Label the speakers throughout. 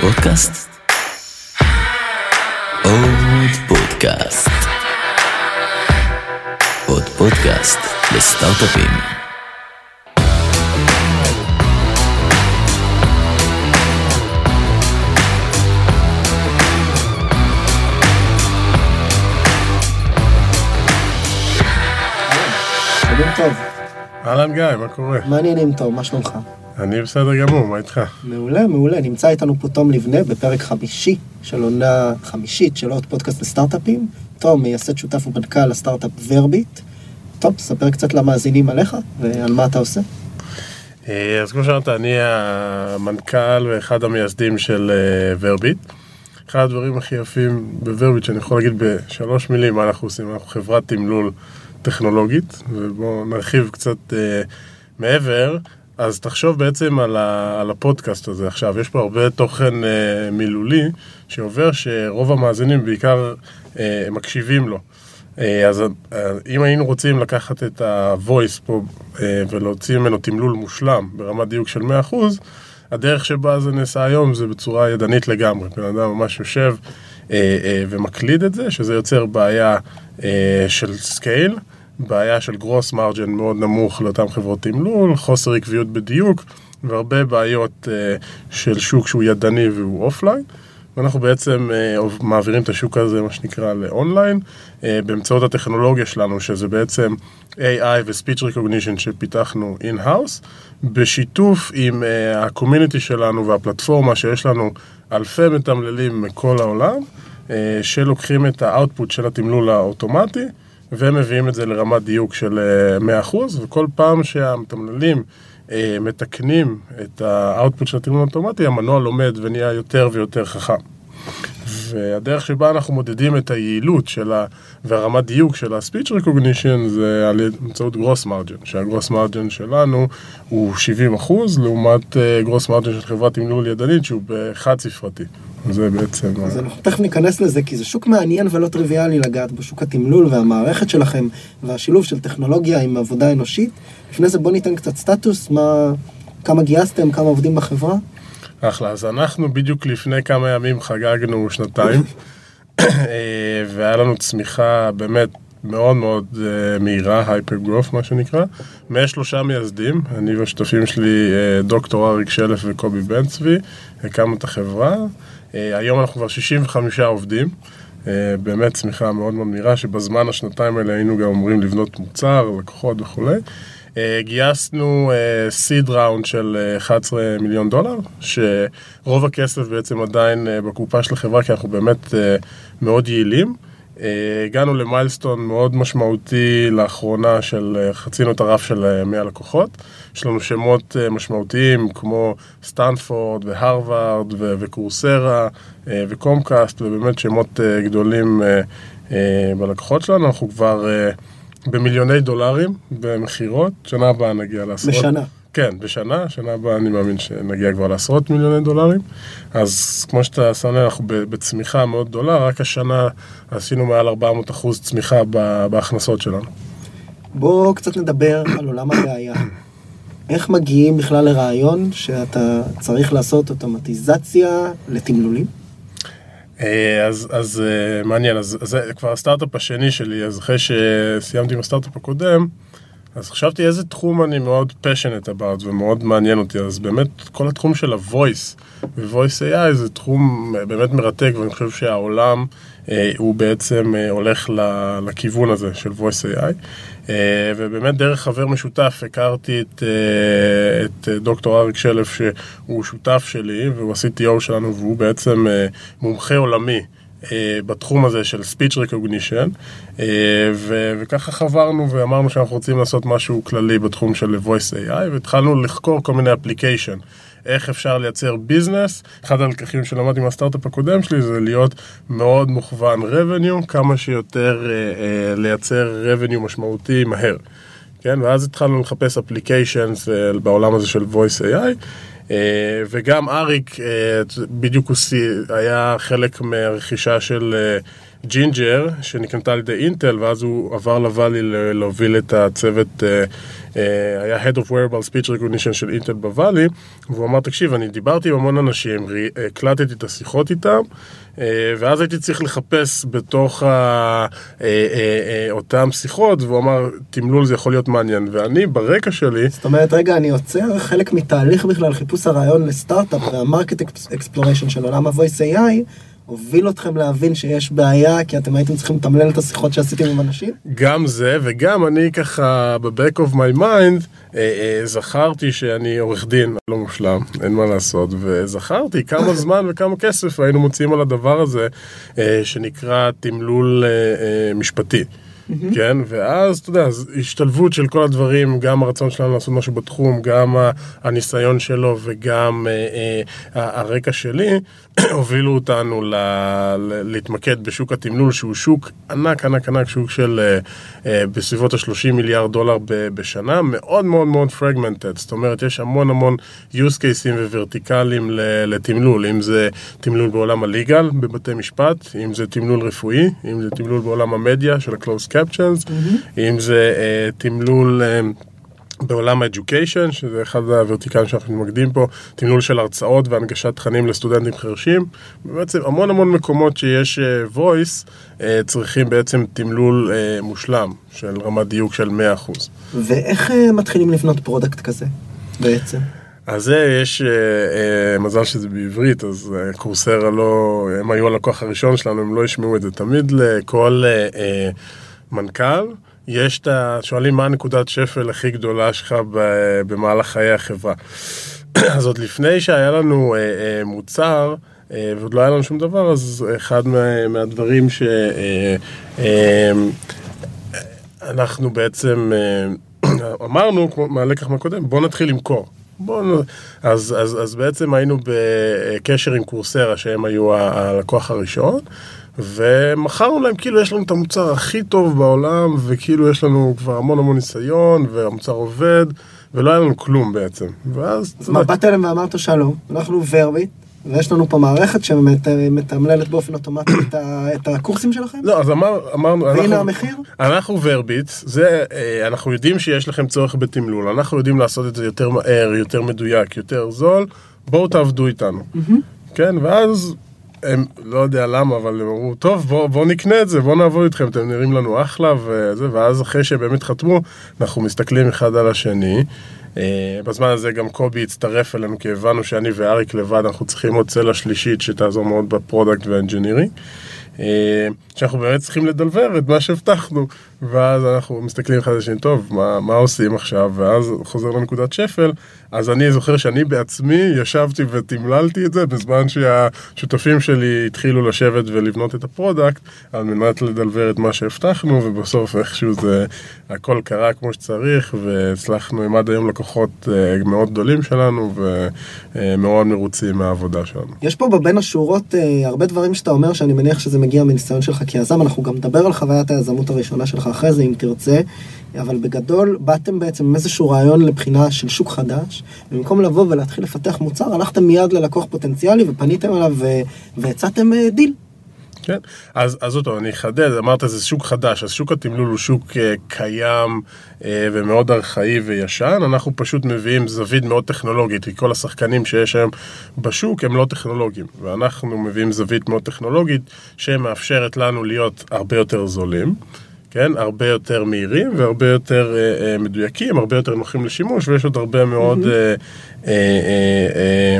Speaker 1: פודקאסט? עוד פודקאסט. עוד פודקאסט לסטארט-אפים.
Speaker 2: טוב,
Speaker 3: אהלן גיא, מה קורה?
Speaker 2: מעניינים טוב, מה שלומך?
Speaker 3: אני בסדר גמור, מה איתך?
Speaker 2: מעולה, מעולה. נמצא איתנו פה תום לבנה בפרק חמישי של עונה חמישית של עוד פודקאסט לסטארט-אפים. תום, מייסד שותף ומנכ"ל הסטארט-אפ ורביט. טוב, ספר קצת למאזינים עליך ועל מה אתה עושה.
Speaker 3: אה, אז כמו שאמרת, אני המנכ"ל ואחד המייסדים של אה, ורביט. אחד הדברים הכי יפים בוורביט, שאני יכול להגיד בשלוש מילים מה אנחנו עושים, אנחנו חברת תמלול טכנולוגית, ובואו נרחיב קצת אה, מעבר. אז תחשוב בעצם על, ה, על הפודקאסט הזה עכשיו, יש פה הרבה תוכן אה, מילולי שעובר שרוב המאזינים בעיקר אה, מקשיבים לו. אה, אז אה, אם היינו רוצים לקחת את ה-voice פה אה, ולהוציא ממנו תמלול מושלם ברמת דיוק של 100%, הדרך שבה זה נעשה היום זה בצורה ידנית לגמרי. בן אדם ממש יושב אה, אה, ומקליד את זה, שזה יוצר בעיה אה, של scale, בעיה של gross margin מאוד נמוך לאותן חברות תמלול, חוסר עקביות בדיוק והרבה בעיות אה, של שוק שהוא ידני והוא אופליין. ואנחנו בעצם אה, מעבירים את השוק הזה, מה שנקרא, לאונליין, אה, באמצעות הטכנולוגיה שלנו, שזה בעצם AI ו-Speech Recognition שפיתחנו in-house, בשיתוף עם ה-community שלנו והפלטפורמה שיש לנו אלפי מתמללים מכל העולם, שלוקחים את ה-output של התמלול האוטומטי, ומביאים את זה לרמת דיוק של אה, 100%, וכל פעם שהמתמללים אה, מתקנים את ה-output של התמלול האוטומטי, המנוע לומד ונהיה יותר ויותר חכם. והדרך שבה אנחנו מודדים את היעילות של ה... והרמת דיוק של ה-speech recognition זה באמצעות גרוס מרג'ן, שהגרוס מרג'ן שלנו הוא 70 אחוז, לעומת גרוס מרג'ן של חברת תמלול ידנית שהוא בחד ספרתי. זה בעצם...
Speaker 2: אז אנחנו תכף ניכנס לזה, כי זה שוק מעניין ולא טריוויאלי לגעת בשוק התמלול והמערכת שלכם, והשילוב של טכנולוגיה עם עבודה אנושית. לפני זה בוא ניתן קצת סטטוס, מה... כמה גייסתם, כמה עובדים בחברה?
Speaker 3: אחלה, אז אנחנו בדיוק לפני כמה ימים חגגנו שנתיים, והיה לנו צמיחה באמת מאוד מאוד uh, מהירה, הייפר גרוף מה שנקרא, משלושה מייסדים, אני והשותפים שלי, uh, דוקטור אריק שלף וקובי בן צבי, הקמנו את החברה, היום אנחנו כבר 65 עובדים. Uh, באמת צמיחה מאוד מאוד מהירה, שבזמן השנתיים האלה היינו גם אמורים לבנות מוצר, לקוחות וכולי. Uh, גייסנו סיד ראונד של uh, 11 מיליון דולר, שרוב הכסף בעצם עדיין בקופה של החברה, כי אנחנו באמת מאוד יעילים. Uh, הגענו למיילסטון מאוד משמעותי לאחרונה של uh, חצינו את הרף של 100 לקוחות. יש לנו שמות משמעותיים כמו סטנפורד והרווארד וקורסרה וקומקאסט, ובאמת שמות גדולים בלקוחות שלנו. אנחנו כבר... במיליוני דולרים במכירות, שנה הבאה נגיע לעשרות.
Speaker 2: בשנה.
Speaker 3: כן, בשנה, שנה הבאה אני מאמין שנגיע כבר לעשרות מיליוני דולרים. אז כמו שאתה שם לב, אנחנו בצמיחה מאוד גדולה, רק השנה עשינו מעל 400 אחוז צמיחה בהכנסות שלנו.
Speaker 2: בואו קצת נדבר על עולם הבעיה. איך מגיעים בכלל לרעיון שאתה צריך לעשות אוטומטיזציה לתמלולים?
Speaker 3: אז, אז מעניין, אז זה כבר הסטארט-אפ השני שלי, אז אחרי שסיימתי עם הסטארט-אפ הקודם, אז חשבתי איזה תחום אני מאוד passionate about ומאוד מעניין אותי, אז באמת כל התחום של ה-voice ו-voice AI זה תחום באמת מרתק ואני חושב שהעולם אה, הוא בעצם אה, הולך לכיוון הזה של voice AI אה, ובאמת דרך חבר משותף הכרתי את, אה, את דוקטור אריק שלף שהוא שותף שלי והוא ה-CTO שלנו והוא בעצם אה, מומחה עולמי בתחום הזה של speech recognition ו- וככה חברנו ואמרנו שאנחנו רוצים לעשות משהו כללי בתחום של voice AI והתחלנו לחקור כל מיני אפליקיישן איך אפשר לייצר ביזנס. אחד הלקחים שלמדתי מהסטארט-אפ הקודם שלי זה להיות מאוד מוכוון revenue, כמה שיותר uh, uh, לייצר revenue משמעותי מהר. כן, ואז התחלנו לחפש applications uh, בעולם הזה של voice AI. Uh, וגם אריק uh, בדיוק הוא היה חלק מהרכישה של uh, ג'ינג'ר שנקנתה על ידי אינטל ואז הוא עבר ל Valley להוביל את הצוות אה, היה Head of Wearable Speech Recognition של אינטל ב Valley, והוא אמר, תקשיב, אני דיברתי עם המון אנשים, הקלטתי את השיחות איתם, אה, ואז הייתי צריך לחפש בתוך ה, אה, אה, אה, אותם שיחות, והוא אמר, תמלול זה יכול להיות מעניין. ואני, ברקע שלי,
Speaker 2: זאת אומרת, רגע, אני עוצר, חלק מתהליך בכלל חיפוש הרעיון לסטארט-אפ וה market exploration של עולם ה-voice AI, הוביל אתכם להבין שיש בעיה, כי אתם הייתם צריכים לתמלל את השיחות שעשיתם עם אנשים?
Speaker 3: גם זה, וגם אני ככה, ב-back of my mind, אה, אה, זכרתי שאני עורך דין, לא מושלם, אין מה לעשות, וזכרתי כמה זמן וכמה כסף היינו מוציאים על הדבר הזה, אה, שנקרא תמלול אה, משפטי. כן, ואז, אתה יודע, השתלבות של כל הדברים, גם הרצון שלנו לעשות משהו בתחום, גם הניסיון שלו וגם אה, אה, הרקע שלי, הובילו אותנו ל- ל- להתמקד בשוק התמלול, שהוא שוק ענק, ענק, ענק, שוק של אה, אה, בסביבות ה-30 מיליארד דולר ב- בשנה, מאוד מאוד מאוד fragmented, זאת אומרת, יש המון המון use cases וורטיקלים לתמלול, אם זה תמלול בעולם הליגל, בבתי משפט, אם זה תמלול רפואי, אם זה תמלול בעולם המדיה של ה-closed captions, אם זה אה, תמלול... אה, בעולם ה-Education, שזה אחד הוורטיקלים שאנחנו מתמקדים פה, תמלול של הרצאות והנגשת תכנים לסטודנטים חרשים. בעצם המון המון מקומות שיש uh, voice, uh, צריכים בעצם תמלול uh, מושלם, של רמת דיוק של 100%.
Speaker 2: ואיך אה, מתחילים לבנות product כזה, בעצם?
Speaker 3: אז זה יש, uh, uh, מזל שזה בעברית, אז uh, Coursera לא, הם היו הלקוח הראשון שלנו, הם לא ישמעו את זה. תמיד לכל uh, uh, מנכ"ל, יש את ה... שואלים מה הנקודת שפל הכי גדולה שלך במהלך חיי החברה. אז עוד לפני שהיה לנו uh, uh, מוצר, uh, ועוד לא היה לנו שום דבר, אז אחד מה, מהדברים ש... Uh, uh, אנחנו בעצם אה, אמרנו, מהלקח מהקודם, בואו נתחיל למכור. בוא נ... אז, אז, אז בעצם היינו בקשר עם קורסרה, שהם היו הלקוח הראשון, ומכרנו להם כאילו יש לנו את המוצר הכי טוב בעולם, וכאילו יש לנו כבר המון המון ניסיון, והמוצר עובד, ולא היה לנו כלום בעצם. ואז,
Speaker 2: אז מה, באת אליהם ואמרת שלום, אנחנו ורביט, ויש לנו פה מערכת שמתמללת באופן אוטומטי את ה- את הקורסים שלכם?
Speaker 3: לא, אז אמר, אמרנו,
Speaker 2: והנה
Speaker 3: אנחנו-
Speaker 2: המחיר?
Speaker 3: אנחנו ורביט, זה, אה, אנחנו יודעים שיש לכם צורך בתמלול, אנחנו יודעים לעשות את זה יותר מהר, יותר מדויק, יותר זול, בואו תעבדו איתנו. כן, ואז הם, לא יודע למה, אבל הם אמרו, טוב, בואו בוא נקנה את זה, בואו נעבוד איתכם, אתם נראים לנו אחלה, וזה, ואז אחרי שהם באמת חתמו, אנחנו מסתכלים אחד על השני. אה, בזמן הזה גם קובי הצטרף אלינו, כי הבנו שאני ואריק לבד, אנחנו צריכים עוד צלע שלישית שתעזור מאוד ב product וה engineering. אה, שאנחנו באמת צריכים ל deliver את מה שהבטחנו, ואז אנחנו מסתכלים אחד על השני, טוב, מה, מה עושים עכשיו? ואז חוזר לנקודת שפל, אז אני זוכר שאני בעצמי ישבתי ותמללתי את זה בזמן שהשותפים שלי התחילו לשבת ולבנות את ה product, על מנת לדלבר את מה שהבטחנו, ובסוף איכשהו זה, הכל קרה כמו שצריך, והצלחנו עם עד היום לקוחות אה, מאוד גדולים שלנו, ומאוד מרוצים מהעבודה שלנו.
Speaker 2: יש פה בבין השורות אה, הרבה דברים שאתה אומר שאני מניח שזה מגיע מניסיון שלך כיזם, אנחנו גם נדבר על חוויית היזמות הראשונה שלך אחרי זה אם תרצה, אבל בגדול באתם בעצם עם איזשהו רעיון לבחינה של שוק חדש, ובמקום לבוא ולהתחיל לפתח מוצר, הלכתם מיד ללקוח פוטנציאלי ופניתם אליו והצעתם אה, דיל.
Speaker 3: כן, אז, אז אותו, אני אחדד, אמרת זה שוק חדש, אז שוק התמלול הוא שוק uh, קיים uh, ומאוד ארכאי וישן, אנחנו פשוט מביאים זווית מאוד טכנולוגית, כי כל השחקנים שיש היום בשוק הם לא טכנולוגיים, ואנחנו מביאים זווית מאוד טכנולוגית שמאפשרת לנו להיות הרבה יותר זולים. כן, הרבה יותר מהירים והרבה יותר אה, אה, מדויקים, הרבה יותר נוחים לשימוש, ויש עוד הרבה מאוד אה, אה, אה, אה,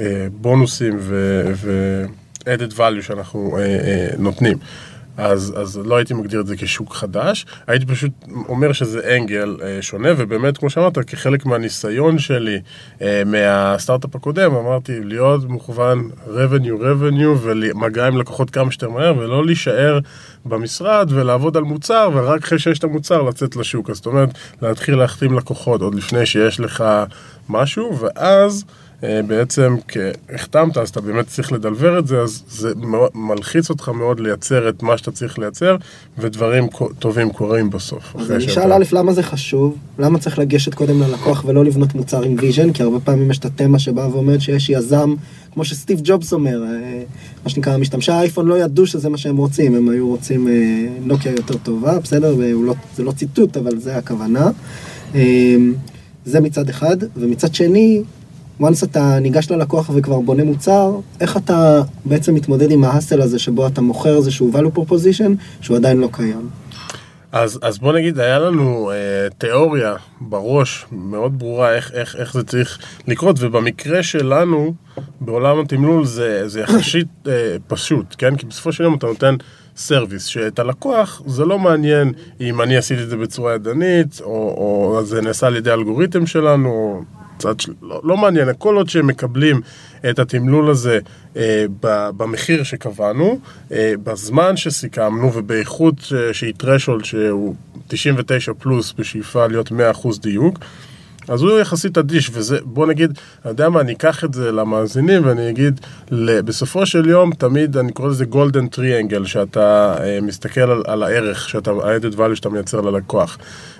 Speaker 3: אה, בונוסים ו... ו added value שאנחנו אה, אה, נותנים. אז, אז לא הייתי מגדיר את זה כשוק חדש, הייתי פשוט אומר שזה אנגל אה, שונה, ובאמת, כמו שאמרת, כחלק מהניסיון שלי אה, מהסטארט-אפ הקודם, אמרתי להיות מוכוון revenue, revenue, ומגע עם לקוחות כמה שיותר מהר, ולא להישאר במשרד ולעבוד על מוצר, ורק אחרי שיש את המוצר לצאת לשוק. אז זאת אומרת, להתחיל להחתים לקוחות עוד לפני שיש לך משהו, ואז... בעצם כשהחתמת אז אתה באמת צריך ל deliver את זה, אז זה מלחיץ אותך מאוד לייצר את מה שאתה צריך לייצר, ודברים טובים קורים בסוף.
Speaker 2: אז אני אשאל א', למה זה חשוב? למה צריך לגשת קודם ללקוח ולא לבנות מוצר עם vision? כי הרבה פעמים יש את התמה שבאה ואומרת שיש יזם, כמו שסטיב ג'ובס אומר, מה שנקרא, משתמשי האייפון לא ידעו שזה מה שהם רוצים, הם היו רוצים נוקיה יותר טובה, בסדר? לא, זה לא ציטוט, אבל זה הכוונה. זה מצד אחד, ומצד שני, once אתה ניגש ללקוח וכבר בונה מוצר, איך אתה בעצם מתמודד עם ההאסל הזה שבו אתה מוכר איזשהו value proposition שהוא עדיין לא קיים.
Speaker 3: אז, אז בוא נגיד, היה לנו אה, תיאוריה בראש מאוד ברורה איך, איך, איך זה צריך לקרות, ובמקרה שלנו, בעולם התמלול זה, זה יחסית אה, פשוט, כן? כי בסופו של יום אתה נותן סרוויס, שאת הלקוח זה לא מעניין אם אני עשיתי את זה בצורה ידנית, או, או זה נעשה על ידי אלגוריתם שלנו, או צד של... לא, לא מעניין, כל עוד שהם מקבלים את התמלול הזה אה, במחיר שקבענו, אה, בזמן שסיכמנו ובאיכות אה, שהיא threshold שהוא 99 פלוס בשאיפה להיות 100% דיוק, אז הוא יחסית אדיש, וזה, בוא נגיד, אני יודע מה, אני אקח את זה למאזינים ואני אגיד, בסופו של יום, תמיד אני קורא לזה golden triangle, שאתה אה, מסתכל על, על הערך, שאתה, ה-added value שאתה מייצר ללקוח.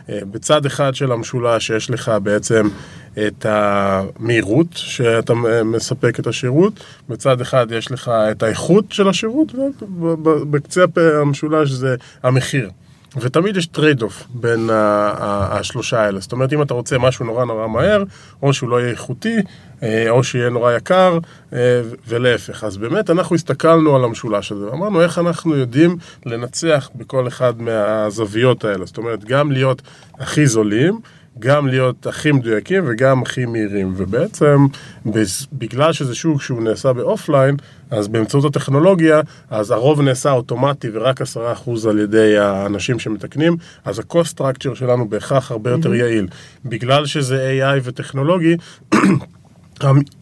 Speaker 3: אה, בצד אחד של המשולש יש לך בעצם את המהירות שאתה מספק את השירות, בצד אחד יש לך את האיכות של השירות, ובקצה המשולש זה המחיר. ותמיד יש trade off בין השלושה האלה. זאת אומרת, אם אתה רוצה משהו נורא נורא מהר, או שהוא לא יהיה איכותי, אה, או שיהיה נורא יקר, אה, ולהפך. אז באמת אנחנו הסתכלנו על המשולש הזה, ואמרנו איך אנחנו יודעים לנצח בכל אחד מהזוויות האלה. זאת אומרת, גם להיות הכי זולים, גם להיות הכי מדויקים וגם הכי מהירים. ובעצם, בגלל שזה שוק שהוא נעשה באופליין, אז באמצעות הטכנולוגיה, אז הרוב נעשה אוטומטי ורק עשרה אחוז על ידי האנשים שמתקנים, אז ה-cost structure שלנו בהכרח הרבה יותר יעיל. בגלל שזה AI וטכנולוגי,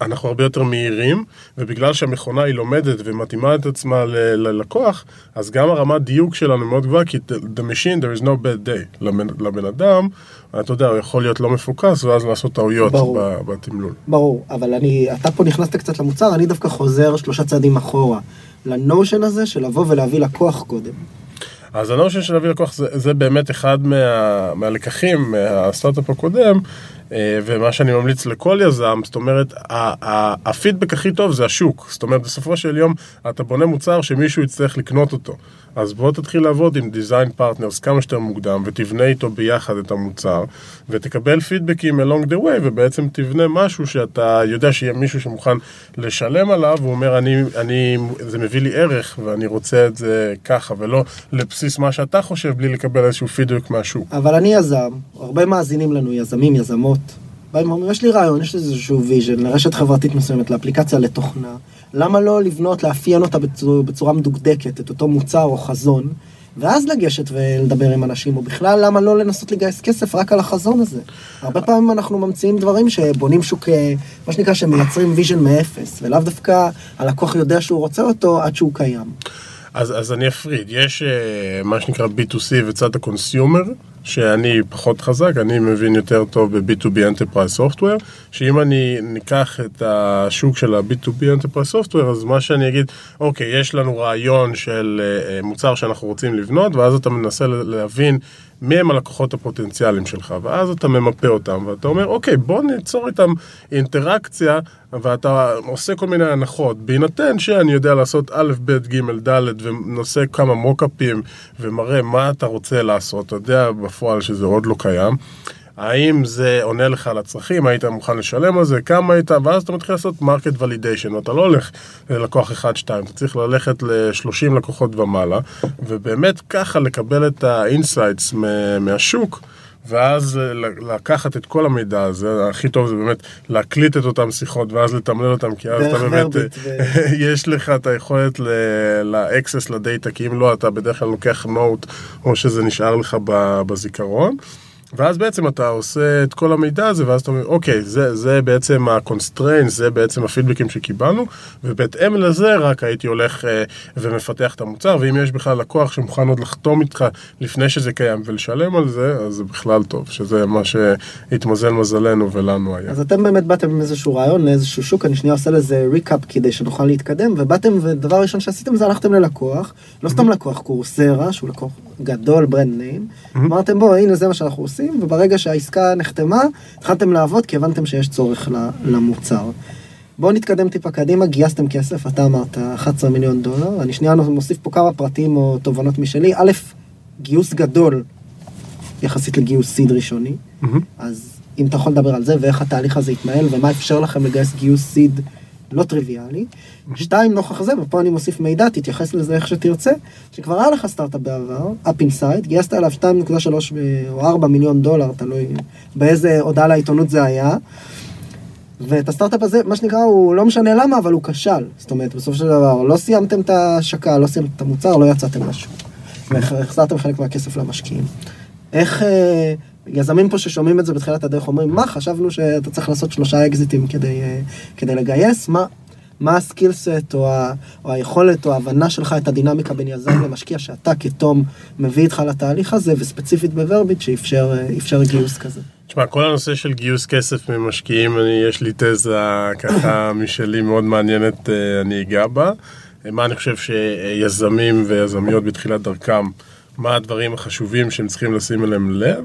Speaker 3: אנחנו הרבה יותר מהירים, ובגלל שהמכונה היא לומדת ומתאימה את עצמה ללקוח, אז גם הרמת דיוק שלנו מאוד גבוהה, כי the machine, there is no bad day. לבן, לבן אדם, אתה יודע, הוא יכול להיות לא מפוקס, ואז לעשות טעויות בתמלול.
Speaker 2: ברור, אבל אני, אתה פה נכנסת קצת למוצר, אני דווקא חוזר שלושה צעדים אחורה, ל notion הזה של לבוא ולהביא לקוח קודם.
Speaker 3: אז ה notion של להביא לקוח זה, זה באמת אחד מה, מהלקחים מהסטארט-אפ הקודם, אה, ומה שאני ממליץ לכל יזם, זאת אומרת, הפידבק הכי טוב זה השוק. זאת אומרת, בסופו של יום אתה בונה מוצר שמישהו יצטרך לקנות אותו. אז בוא תתחיל לעבוד עם design partners כמה שיותר מוקדם, ותבנה איתו ביחד את המוצר, ותקבל פידבקים along the way, ובעצם תבנה משהו שאתה יודע שיהיה מישהו שמוכן לשלם עליו, והוא אומר, אני, אני, זה מביא לי ערך, ואני רוצה את זה ככה, ולא לבסיס מה שאתה חושב, בלי לקבל איזשהו פידבק מהשוק.
Speaker 2: אבל אני יזם, הרבה מאזינים לנו, יזמים, יזמות. באים ואומרים, יש לי רעיון, יש לי איזשהו vision לרשת חברתית מסוימת, לאפליקציה, לתוכנה. למה לא לבנות, לאפיין אותה בצורה, בצורה מדוקדקת, את אותו מוצר או חזון, ואז לגשת ולדבר עם אנשים, או בכלל למה לא לנסות לגייס כסף רק על החזון הזה. הרבה פעמים אנחנו ממציאים דברים שבונים שוק, אה, מה שנקרא, שמייצרים vision מאפס, ולאו דווקא הלקוח יודע שהוא רוצה אותו עד שהוא קיים.
Speaker 3: אז, אז אני אפריד, יש uh, מה שנקרא B2C וצד ה consumer, שאני פחות חזק, אני מבין יותר טוב ב-B2B Enterprise Software, שאם אני ניקח את השוק של ה-B2B Enterprise Software, אז מה שאני אגיד, אוקיי, יש לנו רעיון של uh, מוצר שאנחנו רוצים לבנות, ואז אתה מנסה להבין מי הם הלקוחות הפוטנציאליים שלך, ואז אתה ממפה אותם, ואתה אומר, אוקיי, בוא ניצור איתם אינטראקציה, ואתה עושה כל מיני הנחות, בהינתן שאני יודע לעשות א', ב', ג', ד', ונושא כמה מוקאפים, ומראה מה אתה רוצה לעשות, אתה יודע בפועל שזה עוד לא קיים. האם זה עונה לך על הצרכים, היית מוכן לשלם על זה, כמה היית, ואז אתה מתחיל לעשות market validation, ואתה לא הולך ללקוח 1-2, אתה צריך ללכת ל-30 לקוחות ומעלה, ובאמת ככה לקבל את ה-insights מהשוק. ואז לקחת את כל המידע הזה, הכי טוב זה באמת להקליט את אותן שיחות ואז לתמלל אותן, כי אז אתה באמת, ו... יש לך את היכולת ל-access לדאטה, כי אם לא, אתה בדרך כלל לוקח נוט, או שזה נשאר לך בזיכרון. ואז בעצם אתה עושה את כל המידע הזה, ואז אתה אומר, אוקיי, זה, זה בעצם ה-constraints, זה בעצם הפידבקים שקיבלנו, ובהתאם לזה רק הייתי הולך אה, ומפתח את המוצר, ואם יש בכלל לקוח שמוכן עוד לחתום איתך לפני שזה קיים ולשלם על זה, אז זה בכלל טוב, שזה מה שהתמזל מזלנו ולנו היה.
Speaker 2: אז אתם באמת באתם עם איזשהו רעיון לאיזשהו שוק, אני שנייה עושה לזה recap כדי שנוכל להתקדם, ובאתם, ודבר ראשון שעשיתם זה הלכתם ללקוח, לא סתם לקוח Coursera, שהוא לקוח גדול, brand name, אמרתם בוא, הנה זה מה שאנחנו עושים. וברגע שהעסקה נחתמה, התחלתם לעבוד כי הבנתם שיש צורך למוצר. בואו נתקדם טיפה קדימה, גייסתם כסף, אתה אמרת 11 מיליון דולר, אני שנייה מוסיף פה כמה פרטים או תובנות משלי. א', גיוס גדול יחסית לגיוס seed ראשוני.
Speaker 3: מהמם.
Speaker 2: אז אם אתה יכול לדבר על זה ואיך התהליך הזה התנהל ומה אפשר לכם לגייס גיוס seed לא טריוויאלי. שתיים, נוכח זה, ופה אני מוסיף מידע, תתייחס לזה איך שתרצה, שכבר היה לך סטארט-אפ בעבר, Upinside, גייסת אליו 2.3 או 4 מיליון דולר, תלוי באיזה הודעה לעיתונות זה היה. ואת הסטארט-אפ הזה, מה שנקרא, הוא לא משנה למה, אבל הוא כשל. זאת אומרת, בסופו של דבר, לא סיימתם את ההשקה, לא סיימתם את המוצר, לא יצאתם לשוק. והחזרתם חלק מהכסף למשקיעים. איך אה, יזמים פה ששומעים את זה בתחילת הדרך אומרים, מה, חשבנו שאתה צריך לעשות שלושה אקזיטים כדי, אה, כדי לגייס? מה, מה הסקילסט או, ה, או היכולת או ההבנה שלך את הדינמיקה בין יזם למשקיע שאתה כתום מביא איתך לתהליך הזה, וספציפית בוורביט שאפשר אה, גיוס כזה.
Speaker 3: תשמע, כל הנושא של גיוס כסף ממשקיעים, אני, יש לי תזה ככה משלי מאוד מעניינת, אה, אני אגע בה. מה אני חושב שיזמים ויזמיות בתחילת דרכם, מה הדברים החשובים שהם צריכים לשים אליהם לב,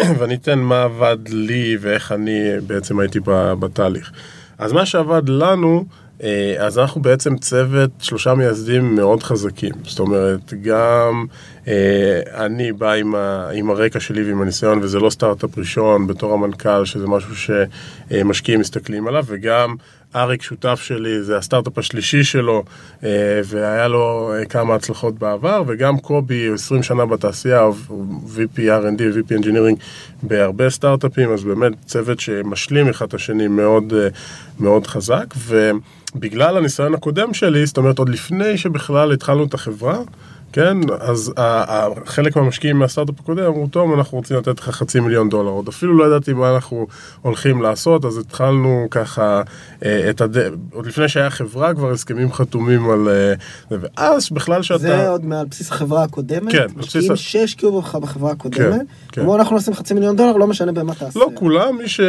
Speaker 3: ואני אתן מה עבד לי ואיך אני בעצם הייתי בתהליך. אז מה שעבד לנו, אה, אז אנחנו בעצם צוות שלושה מייסדים מאוד חזקים. זאת אומרת, גם אה, אני בא עם הרקע שלי ועם הניסיון, וזה לא סטארט-אפ ראשון בתור המנכ"ל, שזה משהו שמשקיעים מסתכלים עליו, וגם אריק שותף שלי, זה הסטארט-אפ השלישי שלו, אה, והיה לו אה, כמה הצלחות בעבר, וגם קובי, 20 שנה בתעשייה, VP R&D ו-VP Engineering בהרבה סטארט-אפים, אז באמת צוות שמשלים אחד את השני מאוד, אה, מאוד חזק, ובגלל הניסיון הקודם שלי, זאת אומרת, עוד לפני שבכלל התחלנו את החברה, כן, אז חלק מהמשקיעים מהסטארט-אפ הקודם אמרו, טוב, אנחנו רוצים לתת לך חצי מיליון דולר, עוד אפילו לא ידעתי מה אנחנו הולכים לעשות, אז התחלנו ככה, אה, את הד... עוד לפני שהיה חברה, כבר הסכמים חתומים על... אה, זה, ואז בכלל שאתה...
Speaker 2: זה עוד מעל בסיס החברה הקודמת,
Speaker 3: כן, בסיס
Speaker 2: משקיעים
Speaker 3: ה-
Speaker 2: שהשקיעו בך בחברה הקודמת,
Speaker 3: כן.
Speaker 2: אמרו אנחנו נשים חצי מיליון דולר, לא משנה במה תעשה.
Speaker 3: לא כולם, מי ש...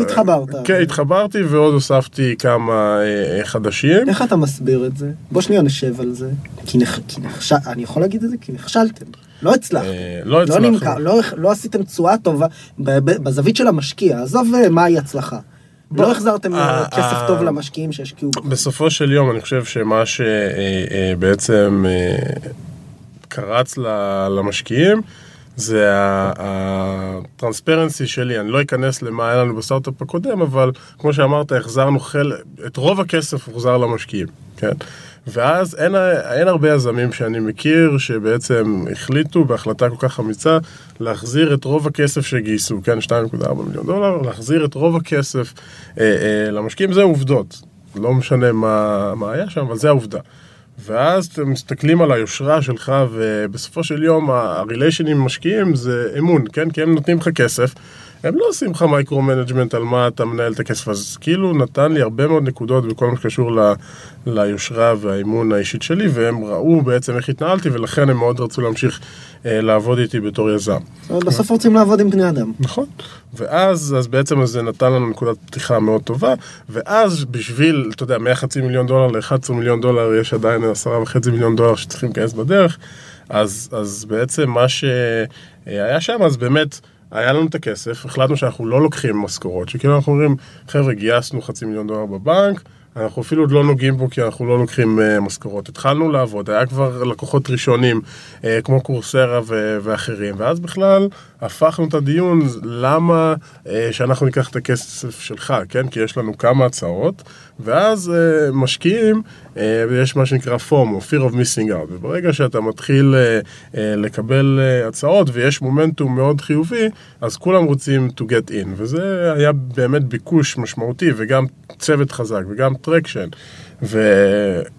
Speaker 2: התחברת.
Speaker 3: כן, התחברתי ועוד הוספתי כמה אה, חדשים.
Speaker 2: איך אתה מסביר את זה? בוא שנייה נשב על זה. כי נכ- כי נכשל, אני יכול להגיד את זה? כי נכשלתם. לא הצלחתם.
Speaker 3: אה, לא
Speaker 2: לא. נמכר, לא, לא עשיתם תשואה טובה בזווית של המשקיע, עזוב אה, מהי הצלחה.
Speaker 3: בוא,
Speaker 2: לא החזרתם אה,
Speaker 3: אה,
Speaker 2: כסף
Speaker 3: אה,
Speaker 2: טוב למשקיעים שהשקיעו.
Speaker 3: בסופו של יום אני חושב שמה שבעצם אה, קרץ למשקיעים זה הטרנספרנסי שלי, אני לא אכנס למה היה לנו בסטארט-אפ הקודם, אבל כמו שאמרת, החזרנו חלק, את רוב הכסף הוחזר למשקיעים, כן? ואז אין, אין הרבה יזמים שאני מכיר שבעצם החליטו בהחלטה כל כך אמיצה להחזיר את רוב הכסף שגייסו, כן? 2.4 מיליון דולר, להחזיר את רוב הכסף אה, אה, למשקיעים, זה עובדות. לא משנה מה, מה היה שם, אבל זה העובדה. ואז אתם מסתכלים על היושרה שלך, ובסופו של יום הריליישן עם משקיעים זה אמון, כן? כי הם נותנים לך כסף, הם לא עושים לך micro-management על מה אתה מנהל את הכסף, אז כאילו נתן לי הרבה מאוד נקודות בכל מה שקשור ל, ליושרה והאמון האישית שלי, והם ראו בעצם איך התנהלתי, ולכן הם מאוד רצו להמשיך אה, לעבוד איתי בתור יזם.
Speaker 2: בסוף רוצים לעבוד עם בני אדם.
Speaker 3: נכון. ואז, אז בעצם זה נתן לנו נקודת פתיחה מאוד טובה, ואז בשביל, אתה יודע, מהחצי מיליון דולר ל-11 מיליון דולר, יש עדיין עשרה וחצי מיליון דולר שצריכים להיכנס בדרך, אז, אז בעצם מה שהיה שם, אז באמת, היה לנו את הכסף, החלטנו שאנחנו לא לוקחים משכורות, שכאילו אנחנו אומרים, חבר'ה, גייסנו חצי מיליון דולר בבנק, אנחנו אפילו עוד לא נוגעים בו כי אנחנו לא לוקחים uh, משכורות. התחלנו לעבוד, היה כבר לקוחות ראשונים, uh, כמו קורסרה ו- ואחרים, ואז בכלל הפכנו את הדיון, למה uh, שאנחנו ניקח את הכסף שלך, כן? כי יש לנו כמה הצעות, ואז uh, משקיעים, אה, ויש מה שנקרא FOMO, fear of missing out, וברגע שאתה מתחיל אה, אה, לקבל אה, הצעות ויש מומנטום מאוד חיובי, אז כולם רוצים to get in, וזה היה באמת ביקוש משמעותי, וגם צוות חזק, וגם traction, ו,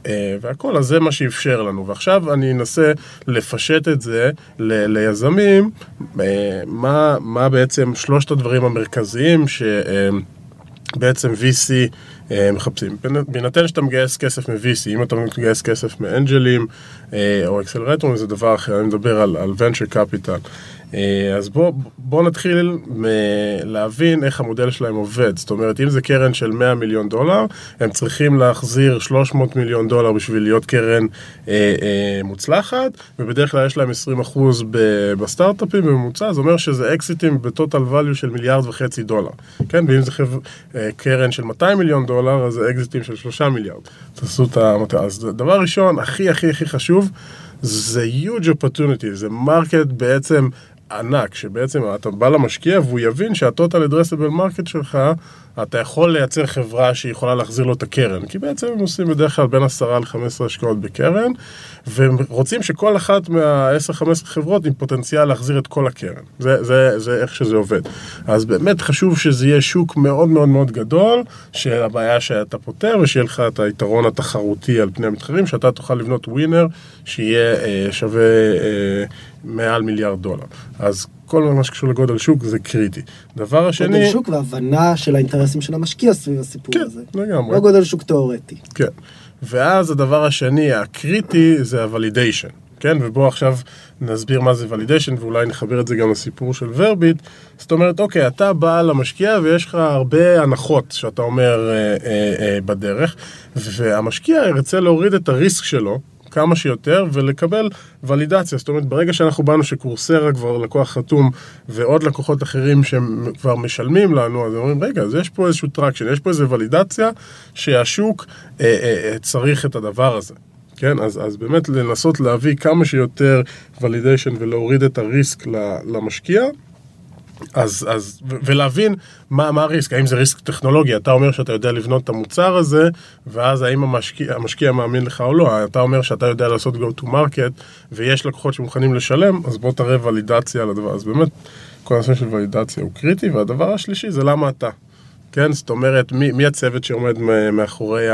Speaker 3: אה, והכל, אז זה מה שאפשר לנו. ועכשיו אני אנסה לפשט את זה ל, ליזמים, אה, מה, מה בעצם שלושת הדברים המרכזיים שבעצם VC אה, מחפשים. בהינתן שאתה מגייס כסף מ-VC, אם אתה מגייס כסף מאנג'לים או אקסלרטורים, זה דבר אחר, אני מדבר על, על venture capital. אה, אז בואו בוא נתחיל להבין איך המודל שלהם עובד. זאת אומרת, אם זה קרן של 100 מיליון דולר, הם צריכים להחזיר 300 מיליון דולר בשביל להיות קרן אה, אה, מוצלחת, ובדרך כלל יש להם 20 אחוז בסטארט-אפים בממוצע, זה אומר שזה אקזיטים בטוטל value של מיליארד וחצי דולר. כן, ואם זה חב... אה, קרן של 200 מיליון דולר, אז זה אקזיטים של 3 מיליארד. תעשו את המטרה. אז דבר ראשון, הכי הכי הכי חשוב, זה huge opportunity, זה market בעצם ענק, שבעצם אתה בא למשקיע והוא יבין שה total addressable market שלך, אתה יכול לייצר חברה שיכולה להחזיר לו את הקרן, כי בעצם הם עושים בדרך כלל בין 10 ל-15 השקעות בקרן, והם רוצים שכל אחת מה-10-15 חברות עם פוטנציאל להחזיר את כל הקרן. זה, זה, זה איך שזה עובד. אז באמת חשוב שזה יהיה שוק מאוד מאוד מאוד גדול, של הבעיה שאתה פותר, ושיהיה לך את היתרון התחרותי על פני המתחרים, שאתה תוכל לבנות ווינר שיהיה אה, שווה אה, מעל מיליארד דולר. אז כל מה שקשור לגודל שוק זה קריטי. דבר השני...
Speaker 2: גודל שוק והבנה של האינטרסים של המשקיע סביב הסיפור
Speaker 3: כן,
Speaker 2: הזה.
Speaker 3: לגמרי.
Speaker 2: לא גודל שוק תיאורטי.
Speaker 3: כן. ואז הדבר השני הקריטי זה הוולידיישן, כן? ובואו עכשיו נסביר מה זה validation ואולי נחבר את זה גם לסיפור של Verbit. זאת אומרת, אוקיי, אתה בא למשקיע ויש לך הרבה הנחות שאתה אומר אה, אה, אה, בדרך, והמשקיע ירצה להוריד את ה risk שלו. כמה שיותר ולקבל ולידציה. זאת אומרת, ברגע שאנחנו באנו ש Coursera כבר לקוח חתום ועוד לקוחות אחרים שהם כבר משלמים לנו, אז אומרים, רגע, אז יש פה איזשהו traction, יש פה איזו ולידציה שהשוק אה, אה, אה, צריך את הדבר הזה. כן, אז, אז באמת לנסות להביא כמה שיותר ולידיישן ולהוריד את הריסק למשקיע. אז, אז, ולהבין מה, מה הריסק, האם זה ריסק טכנולוגי, אתה אומר שאתה יודע לבנות את המוצר הזה, ואז האם המשקיע, המשקיע מאמין לך או לא, אתה אומר שאתה יודע לעשות go to market, ויש לקוחות שמוכנים לשלם, אז בוא תראה ולידציה על הדבר, אז באמת, כל הנושא של ולידציה הוא קריטי, והדבר השלישי זה למה אתה. כן, זאת אומרת, מי, מי הצוות שעומד מאחורי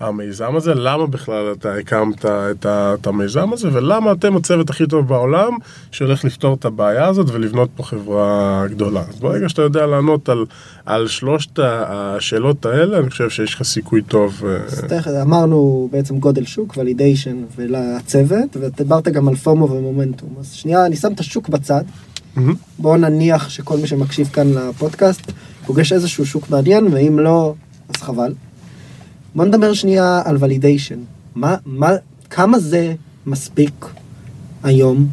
Speaker 3: המיזם הזה, למה בכלל אתה הקמת את, ה, את המיזם הזה, ולמה אתם הצוות הכי טוב בעולם שהולך לפתור את הבעיה הזאת ולבנות פה חברה גדולה. אז ברגע שאתה יודע לענות על, על שלושת השאלות האלה, אני חושב שיש לך סיכוי טוב. אה,
Speaker 2: אז תכף, אמרנו בעצם גודל שוק, ולידיישן ולצוות, ודיברת גם על פומו ומומנטום. אז שנייה, אני שם את השוק בצד. בואו נניח שכל מי שמקשיב כאן לפודקאסט פוגש איזשהו שוק מעניין, ואם לא, אז חבל. בוא נדבר שנייה על validation. מה, מה, כמה זה מספיק היום,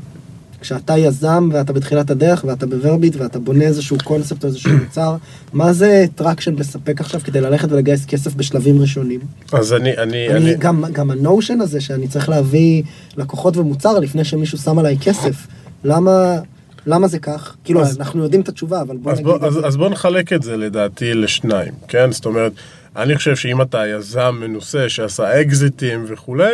Speaker 2: כשאתה יזם ואתה בתחילת הדרך ואתה ב Verbit ואתה בונה איזשהו קונספט או איזשהו מוצר, מה זה traction מספיק עכשיו כדי ללכת ולגייס כסף בשלבים ראשונים?
Speaker 3: אז אני, אני,
Speaker 2: אני,
Speaker 3: אני,
Speaker 2: גם, גם ה notion הזה שאני צריך להביא לקוחות ומוצר לפני שמישהו שם עליי כסף, למה... למה זה כך? כאילו,
Speaker 3: אז-
Speaker 2: אנחנו יודעים את התשובה, אבל בוא
Speaker 3: אז
Speaker 2: נגיד...
Speaker 3: בוא, אז, אז בוא נחלק את זה לדעתי לשניים, כן? זאת אומרת, אני חושב שאם אתה יזם מנוסה שעשה אקזיטים וכולי,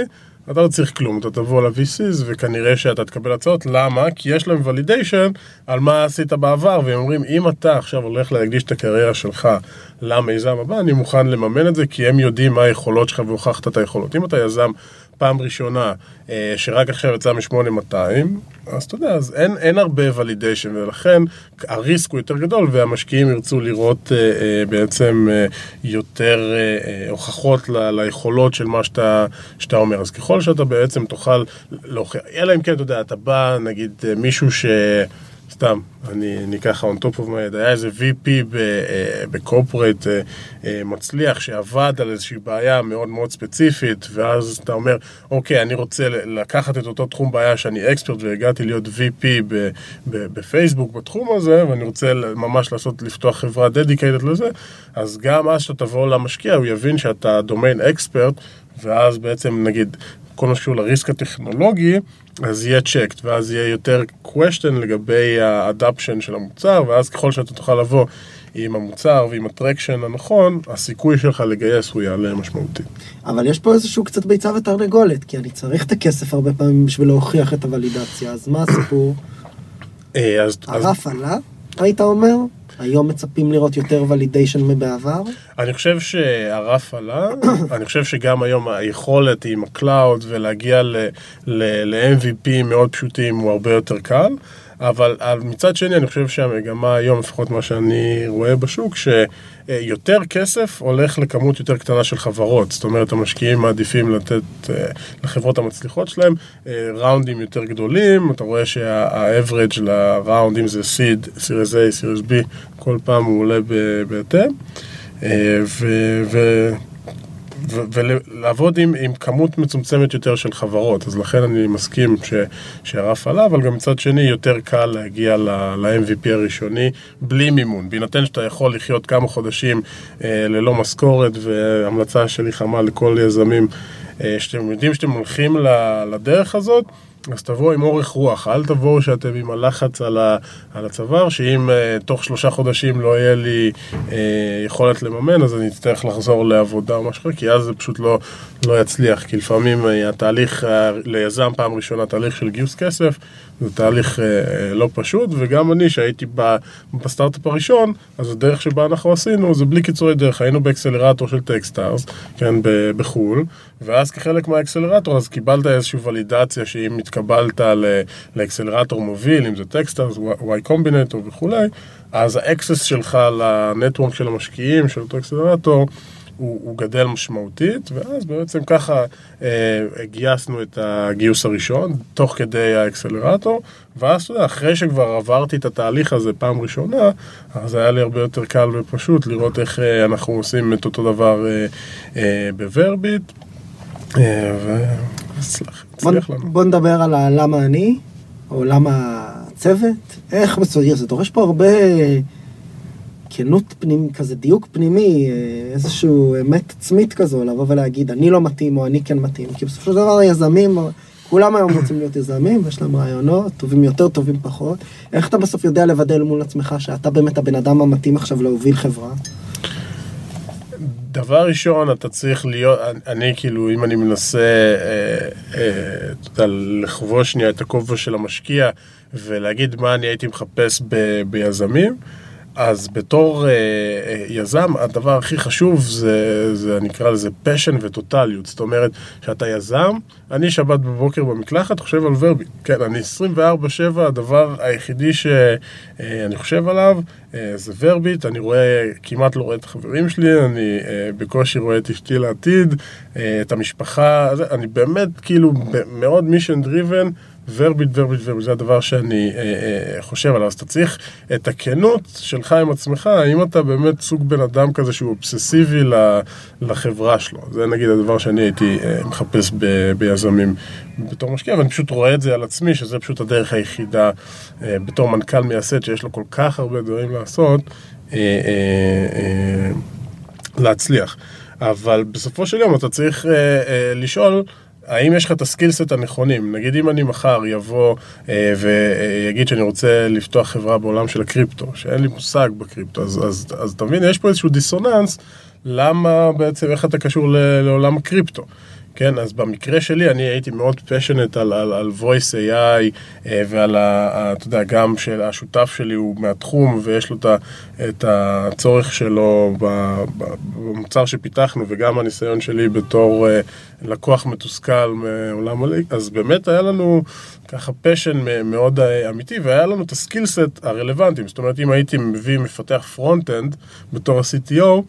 Speaker 3: אתה לא צריך כלום, אתה תבוא ל-VCs וכנראה שאתה תקבל הצעות, למה? כי יש להם ולידיישן על מה עשית בעבר, והם אומרים, אם אתה עכשיו הולך להקדיש את הקריירה שלך למיזם הבא, אני מוכן לממן את זה, כי הם יודעים מה היכולות שלך והוכחת את היכולות. אם אתה יזם פעם ראשונה, אה, שרק עכשיו יצא מ-8200, אז אתה יודע, אז אין, אין הרבה ולידיישן, ולכן הריסק הוא יותר גדול, והמשקיעים ירצו לראות אה, אה, בעצם אה, יותר אה, אה, הוכחות ל, ליכולות של מה שאתה, שאתה אומר. אז ככל שאתה בעצם תוכל להוכיח, אלא אם כן, אתה יודע, אתה בא, נגיד, אה, מישהו ש... סתם, אני, ככה on top of my head, היה איזה VP בקורפורט מצליח שעבד על איזושהי בעיה מאוד מאוד ספציפית, ואז אתה אומר, אוקיי, אני רוצה לקחת את אותו תחום בעיה שאני expert והגעתי להיות VP בפייסבוק בתחום הזה, ואני רוצה ממש לעשות, לפתוח חברה dedicated לזה, אז גם אז שאתה תבוא למשקיע, הוא יבין שאתה domain expert, ואז בעצם נגיד, כל מה שקשור ל risk הטכנולוגי, אז יהיה checked, ואז יהיה יותר question לגבי ה adoption של המוצר, ואז ככל שאתה תוכל לבוא עם המוצר ועם ה traction הנכון, הסיכוי שלך לגייס הוא יעלה משמעותית.
Speaker 2: אבל יש פה איזשהו קצת ביצה ותרנגולת, כי אני צריך את הכסף הרבה פעמים בשביל להוכיח את הוולידציה, אז מה הסיפור?
Speaker 3: אה,
Speaker 2: הרף עלה, היית אומר? היום מצפים לראות יותר validation מבעבר?
Speaker 3: אני חושב שהרף עלה, אני חושב שגם היום היכולת עם ה cloud ולהגיע ל-MVP מאוד פשוטים הוא הרבה יותר קל, אבל מצד שני אני חושב שהמגמה היום, לפחות מה שאני רואה בשוק, שיותר כסף הולך לכמות יותר קטנה של חברות, זאת אומרת המשקיעים מעדיפים לתת אה, לחברות המצליחות שלהם אה, ראונדים יותר גדולים, אתה רואה שה-average לראונדים זה סיד, סיריס A, סיריס B, כל פעם הוא עולה בהתאם. אה, ו- ולעבוד עם, עם כמות מצומצמת יותר של חברות, אז לכן אני מסכים שהרף עלה, אבל גם מצד שני יותר קל להגיע ל-MVP הראשוני בלי מימון, בהינתן שאתה יכול לחיות כמה חודשים אה, ללא משכורת, והמלצה שלי חמה לכל יזמים, אה, שאתם יודעים שאתם הולכים לדרך הזאת, אז תבואו עם אורך רוח, אל תבואו שאתם עם הלחץ על, ה, על הצוואר, שאם uh, תוך שלושה חודשים לא יהיה לי uh, יכולת לממן, אז אני אצטרך לחזור לעבודה או משהו כי אז זה פשוט לא, לא יצליח, כי לפעמים אה, התהליך, אה, ליזם פעם ראשונה, תהליך של גיוס כסף, זה תהליך אה, לא פשוט, וגם אני, שהייתי בסטארט-אפ הראשון, אז הדרך שבה אנחנו עשינו, זה בלי קיצורי דרך, היינו באקסלרטור של Techstars, כן, בחו"ל, ואז כחלק מהאקסלרטור, אז קיבלת איזושהי ולידציה שאם התקבלת לאקסלרטור מוביל, אם זה Techstars, Y Combinator וכולי, אז ה access שלך ל network של המשקיעים, של אותו אקסלרטור, הוא, הוא גדל משמעותית, ואז בעצם ככה אה, גייסנו את הגיוס הראשון, תוך כדי האקסלרטור, ואז אתה יודע, אחרי שכבר עברתי את התהליך הזה פעם ראשונה, אז היה לי הרבה יותר קל ופשוט לראות איך אה, אנחנו עושים את אותו דבר אה, אה, בוורביט. אה,
Speaker 2: בוא, בוא נדבר על למה אני, או למה הצוות, איך מסודר, זה דורש פה הרבה כנות פנימי, כזה דיוק פנימי, אה, איזשהו אמת עצמית כזו, לבוא ולהגיד אני לא מתאים או אני כן מתאים, כי בסופו של דבר היזמים, כולם היום רוצים להיות יזמים, ויש להם רעיונות, טובים יותר, טובים פחות. איך אתה בסוף יודע לבדל מול עצמך שאתה באמת הבן אדם המתאים עכשיו להוביל חברה?
Speaker 3: דבר ראשון, אתה צריך להיות, אני כאילו, אם אני מנסה, אה, אה, אתה יודע, לחבוש שנייה את הכובע של המשקיע ולהגיד מה אני הייתי מחפש ב, ביזמים, אז בתור אה, אה, יזם, הדבר הכי חשוב זה, זה נקרא לזה פשן וטוטליות. זאת אומרת, שאתה יזם, אני שבת בבוקר במקלחת חושב על ורבי. כן, אני 24-7, הדבר היחידי שאני חושב עליו אה, זה ורביט. אני רואה, כמעט לא רואה את החברים שלי, אני אה, בקושי רואה את אשתי לעתיד, אה, את המשפחה, אני באמת כאילו מאוד מישן דריבן. ורביט, ורביט, ורביט, זה הדבר שאני אה, אה, חושב עליו. אז אתה צריך את הכנות שלך עם עצמך, האם אתה באמת סוג בן אדם כזה שהוא אובססיבי לחברה שלו. זה נגיד הדבר שאני הייתי אה, מחפש ב, ביזמים בתור משקיע, ואני פשוט רואה את זה על עצמי, שזה פשוט הדרך היחידה אה, בתור מנכ"ל מייסד, שיש לו כל כך הרבה דברים לעשות, אה, אה, אה, להצליח. אבל בסופו של יום אתה צריך אה, אה, לשאול, האם יש לך את הסקילסט הנכונים? נגיד אם אני מחר יבוא אה, ויגיד שאני רוצה לפתוח חברה בעולם של הקריפטו, שאין לי מושג בקריפטו, אז, אז, אז אתה מבין, יש פה איזשהו דיסוננס, למה בעצם, איך אתה קשור לעולם הקריפטו? כן, אז במקרה שלי אני הייתי מאוד פשנט על, על, על voice AI אה, ועל, ה, אתה יודע, גם של השותף שלי הוא מהתחום ויש לו את הצורך שלו במוצר שפיתחנו וגם הניסיון שלי בתור אה, לקוח מתוסכל מעולם ה legal, אז באמת היה לנו ככה passion מאוד אה, אמיתי והיה לנו את ה skill set הרלוונטיים, זאת אומרת אם הייתי מביא מפתח front-end בתור ה-CTO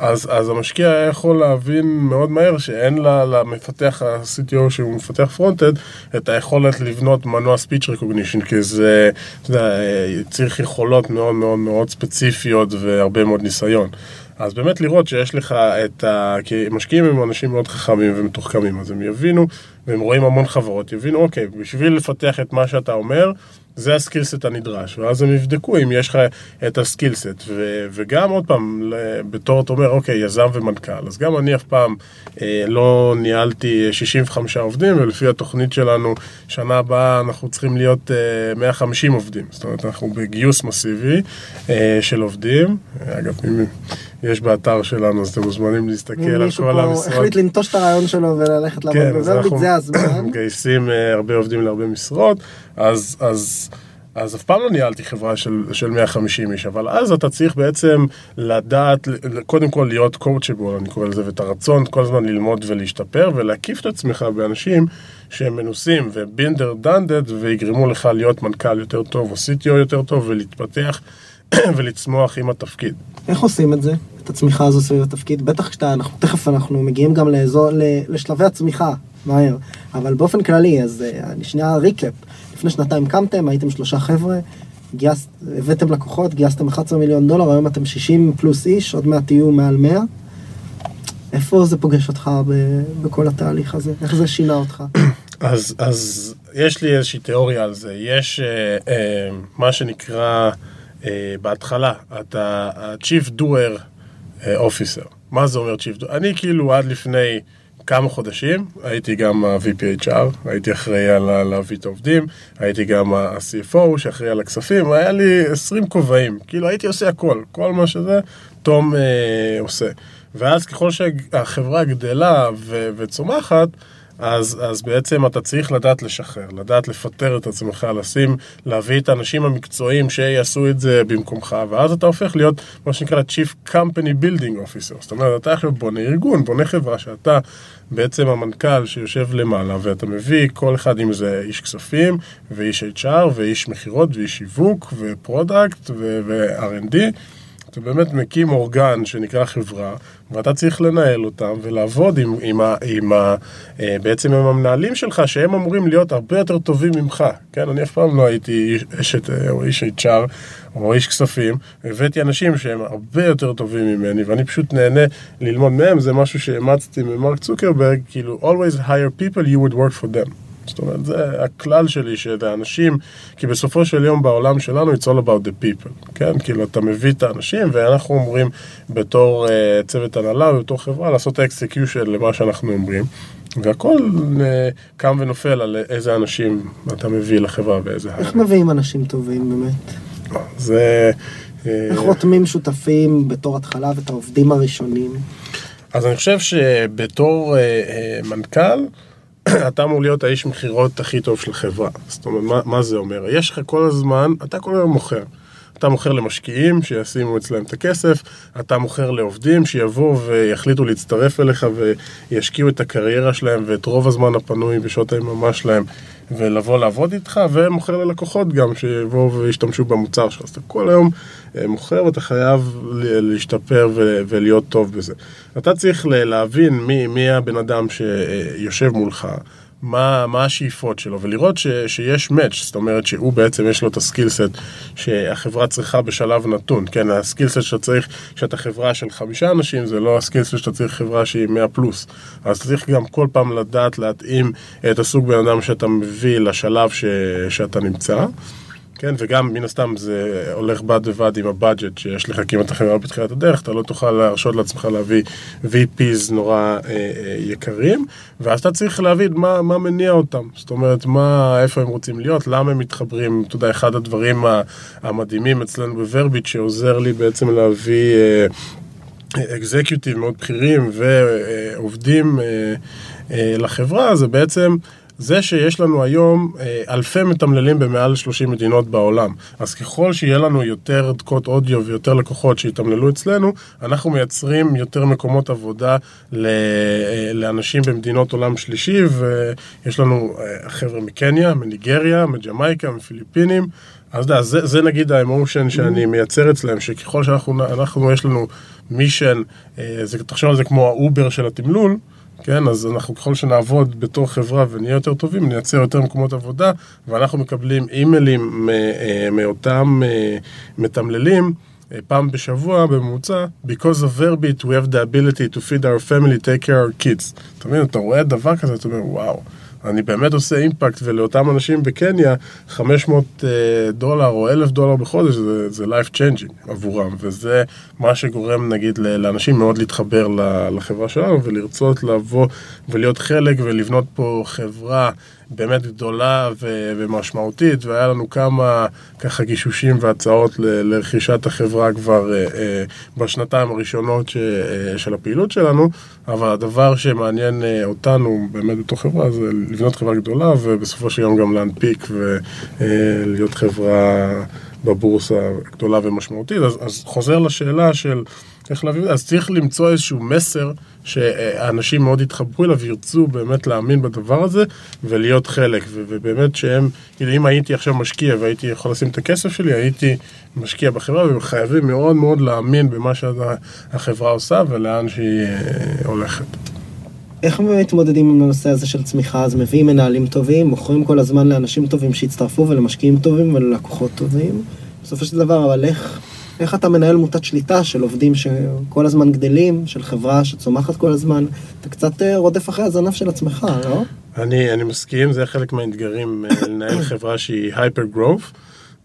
Speaker 3: אז, אז המשקיע היה יכול להבין מאוד מהר שאין לה, למפתח ה-CTO שהוא מפתח front-end את היכולת לבנות מנוע speech recognition כי זה, אתה יודע, צריך יכולות מאוד מאוד מאוד ספציפיות והרבה מאוד ניסיון. אז באמת לראות שיש לך את ה... כי משקיעים הם אנשים מאוד חכמים ומתוחכמים, אז הם יבינו, והם רואים המון חברות, יבינו, אוקיי, בשביל לפתח את מה שאתה אומר, זה הסקילסט הנדרש, ואז הם יבדקו אם יש לך את הסקילסט. ו- וגם עוד פעם, בתור אתה אומר, אוקיי, יזם ומנכ"ל, אז גם אני אף פעם אה, לא ניהלתי 65 עובדים, ולפי התוכנית שלנו, שנה הבאה אנחנו צריכים להיות אה, 150 עובדים. זאת אומרת, אנחנו בגיוס מסיבי אה, של עובדים. אגב, אם יש באתר שלנו, אז אתם מוזמנים להסתכל על כל המשרות. מישהו
Speaker 2: פה החליט לנטוש את הרעיון שלו וללכת לעבוד כן, בוורביט, זה הזמן.
Speaker 3: מגייסים אה, הרבה עובדים להרבה משרות, אז... אז אז אף פעם לא ניהלתי חברה של, של 150 איש, אבל אז אתה צריך בעצם לדעת, קודם כל להיות קואוצ'בול, אני קורא לזה, ואת הרצון כל הזמן ללמוד ולהשתפר, ולהקיף את עצמך באנשים שהם מנוסים ובינדר דנדד, ויגרמו לך להיות מנכ"ל יותר טוב, או CTO יותר טוב, ולהתפתח ולצמוח עם התפקיד.
Speaker 2: איך עושים את זה? את הצמיחה הזו סביב התפקיד? בטח כשאתה, אנחנו, תכף אנחנו מגיעים גם לאזור, לשלבי הצמיחה, מהר. אבל באופן כללי, אז אה, אני שנייה ריקאפ. לפני שנתיים קמתם, הייתם שלושה חבר'ה, גייס, הבאתם לקוחות, גייסתם 11 מיליון דולר, היום אתם 60 פלוס איש, עוד מעט תהיו מעל 100. איפה זה פוגש אותך ב- בכל התהליך הזה? איך זה שינה אותך?
Speaker 3: אז, אז יש לי איזושהי תיאוריה על זה. יש אה, אה, מה שנקרא בהתחלה, אתה ה-Chief Doer אה, Officer. מה זה אומר Chief Doer? אני כאילו עד לפני כמה חודשים, הייתי גם ה-VPHR, הייתי אחראי על להביא את העובדים, הייתי גם ה-CFO שאחראי על הכספים, היה לי 20 כובעים, כאילו הייתי עושה הכל, כל מה שזה, תום אה, עושה. ואז ככל שהחברה גדלה ו- וצומחת, אז, אז בעצם אתה צריך לדעת לשחרר, לדעת לפטר את עצמך, לשים, להביא את האנשים המקצועיים שיעשו את זה במקומך, ואז אתה הופך להיות מה שנקרא Chief Company Building Officer. זאת אומרת, אתה עכשיו בונה ארגון, בונה חברה שאתה בעצם המנכ"ל שיושב למעלה, ואתה מביא כל אחד עם זה איש כספים, ואיש HR, ואיש מכירות, ואיש שיווק, ו product, ו-R&D. אתה באמת מקים אורגן שנקרא חברה, ואתה צריך לנהל אותם ולעבוד עם, עם, ה, עם ה, אה, בעצם עם המנהלים שלך, שהם אמורים להיות הרבה יותר טובים ממך. כן, אני אף פעם לא הייתי אשת אה, או איש HR או איש כספים, הבאתי אנשים שהם הרבה יותר טובים ממני, ואני פשוט נהנה ללמוד מהם, זה משהו שאימצתי ממרק צוקרברג, כאילו, always hire people you would work for them. זאת אומרת, זה הכלל שלי, שזה אנשים, כי בסופו של יום בעולם שלנו, it's all about the people, כן? כאילו, אתה מביא את האנשים, ואנחנו אומרים בתור uh, צוות הנהלה ובתור חברה, לעשות execution למה שאנחנו אומרים, והכל uh, קם ונופל על איזה אנשים אתה מביא לחברה ואיזה...
Speaker 2: איך מביאים אנשים טובים באמת?
Speaker 3: זה... אה,
Speaker 2: איך רותמים שותפים בתור התחלה ואת העובדים הראשונים?
Speaker 3: אז אני חושב שבתור אה, אה, מנכ"ל, אתה אמור להיות האיש מכירות הכי טוב של החברה. זאת אומרת, מה, מה זה אומר? יש לך כל הזמן, אתה כל הזמן מוכר. אתה מוכר למשקיעים שישימו אצלם את הכסף, אתה מוכר לעובדים שיבואו ויחליטו להצטרף אליך וישקיעו את הקריירה שלהם ואת רוב הזמן הפנוי בשעות היממה שלהם ולבוא לעבוד איתך, ומוכר ללקוחות גם שיבואו וישתמשו במוצר שלך. אז אתה כל היום אה, מוכר ואתה חייב להשתפר ולהיות טוב בזה. אתה צריך להבין מי, מי הבן אדם שיושב מולך. מה, מה השאיפות שלו, ולראות ש, שיש match, זאת אומרת שהוא בעצם יש לו את ה skill set שהחברה צריכה בשלב נתון, כן, ה skill set שאתה צריך, שאתה חברה של חמישה אנשים, זה לא ה skill set שאתה צריך חברה שהיא 100 פלוס, אז צריך גם כל פעם לדעת להתאים את הסוג בן אדם שאתה מביא לשלב ש, שאתה נמצא. כן, וגם מן הסתם זה הולך בד בבד עם ה budget שיש לך, כי אם אתה בתחילת הדרך, אתה לא תוכל להרשות לעצמך להביא VPs נורא אה, אה, יקרים, ואז אתה צריך להבין מה, מה מניע אותם, זאת אומרת, מה, איפה הם רוצים להיות, למה הם מתחברים, אתה יודע, אחד הדברים המדהימים אצלנו בוורביט שעוזר לי בעצם להביא... אה, אקזקיוטיב מאוד בכירים ועובדים אה, אה, לחברה, זה בעצם זה שיש לנו היום אה, אלפי מתמללים במעל 30 מדינות בעולם. אז ככל שיהיה לנו יותר דקות אודיו ויותר לקוחות שיתמללו אצלנו, אנחנו מייצרים יותר מקומות עבודה אה, לאנשים במדינות עולם שלישי, ויש לנו אה, חבר'ה מקניה, מניגריה, מג'מייקה, מפיליפינים. אז דה, זה, זה נגיד ה emotion שאני מייצר אצלם, שככל שאנחנו, אנחנו, יש לנו mission, תחשוב על זה כמו ה Uber של התמלול, כן, אז אנחנו ככל שנעבוד בתור חברה ונהיה יותר טובים, נייצר יותר מקומות עבודה, ואנחנו מקבלים אימיילים אה, מאותם אה, מתמללים. אה, פעם בשבוע בממוצע, because of Verbit we have the ability to feed our family, take care of our kids. אתה מבין, אתה רואה דבר כזה, אתה אומר, וואו. אני באמת עושה אימפקט, ולאותם אנשים בקניה, 500 אה, דולר או 1,000 דולר בחודש זה, זה life changing עבורם, וזה מה שגורם נגיד לאנשים מאוד להתחבר לחברה שלנו ולרצות לבוא ולהיות חלק ולבנות פה חברה באמת גדולה ו- ומשמעותית, והיה לנו כמה ככה גישושים והצעות ל- לרכישת החברה כבר uh, uh, בשנתיים הראשונות ש- uh, של הפעילות שלנו, אבל הדבר שמעניין uh, אותנו באמת בתור חברה זה לבנות חברה גדולה, ובסופו של יום גם להנפיק ולהיות uh, חברה בבורסה גדולה ומשמעותית. אז, אז חוזר לשאלה של איך להביא, אז צריך למצוא איזשהו מסר שאנשים מאוד יתחברו אליו וירצו באמת להאמין בדבר הזה ולהיות חלק, ובאמת שהם, כאילו אם הייתי עכשיו משקיע והייתי יכול לשים את הכסף שלי, הייתי משקיע בחברה וחייבים מאוד מאוד להאמין במה שהחברה עושה ולאן שהיא אה, הולכת.
Speaker 2: איך מתמודדים עם הנושא הזה של צמיחה? אז מביאים מנהלים טובים, מוכרים כל הזמן לאנשים טובים שהצטרפו ולמשקיעים טובים וללקוחות טובים. בסופו של דבר, אבל איך... איך אתה מנהל מוטת שליטה של עובדים שכל הזמן גדלים, של חברה שצומחת כל הזמן? אתה קצת אה, רודף אחרי הזנב של עצמך, לא?
Speaker 3: אני, אני מסכים, זה חלק מהאתגרים אה, לנהל חברה שהיא הייפר גרוף.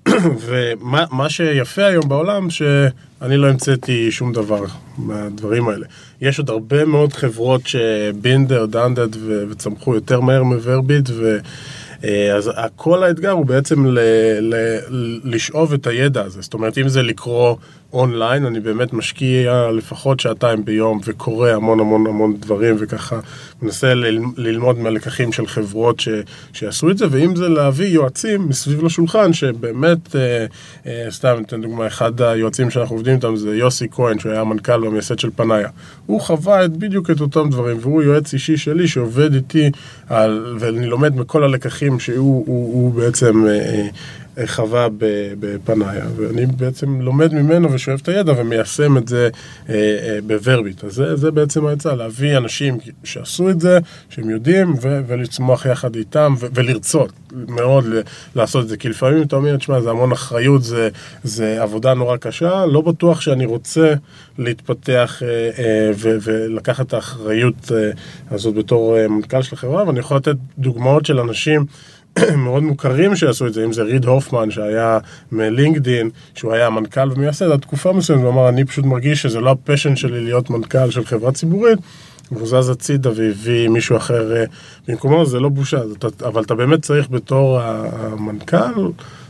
Speaker 3: ומה מה שיפה היום בעולם, שאני לא המצאתי שום דבר מהדברים האלה. יש עוד הרבה מאוד חברות שבינדר, דנדד וצמחו יותר מהר מוורביט, ו... אה, אז כל האתגר הוא בעצם ל, ל, לשאוב את הידע הזה. זאת אומרת, אם זה לקרוא אונליין, אני באמת משקיע לפחות שעתיים ביום וקורא המון המון המון דברים וככה מנסה ללמוד מהלקחים של חברות ש, שיעשו את זה, ואם זה להביא יועצים מסביב לשולחן, שבאמת, אה, אה, סתם אתן דוגמה, אחד היועצים שאנחנו עובדים איתם זה יוסי כהן, שהוא היה המנכ"ל והמייסד של פנאיה. הוא חווה את, בדיוק את אותם דברים, והוא יועץ אישי שלי שעובד איתי, על, ואני לומד מכל הלקחים שהוא הוא, הוא בעצם... אה, חווה בפנאיה, ואני בעצם לומד ממנו ושואב את הידע ומיישם את זה אה, אה, בוורביט. אז זה, זה בעצם העצה, להביא אנשים שעשו את זה, שהם יודעים, ו- ולצמוח יחד איתם, ו- ולרצות מאוד לעשות את זה. כי לפעמים אתה אומר, תשמע, זה המון אחריות, זה, זה עבודה נורא קשה, לא בטוח שאני רוצה להתפתח אה, ו- ולקחת את האחריות הזאת בתור מנכ"ל של החברה, ואני יכול לתת דוגמאות של אנשים מאוד מוכרים שעשו את זה, אם זה ריד הופמן שהיה מלינקדין, שהוא היה מנכ"ל ומייסד, עד תקופה מסוימת, הוא אמר, אני פשוט מרגיש שזה לא הפשן שלי להיות מנכ"ל של חברה ציבורית, והוא זז הצידה והביא מישהו אחר אה, במקומו, זה לא בושה, אבל אתה באמת צריך בתור המנכ"ל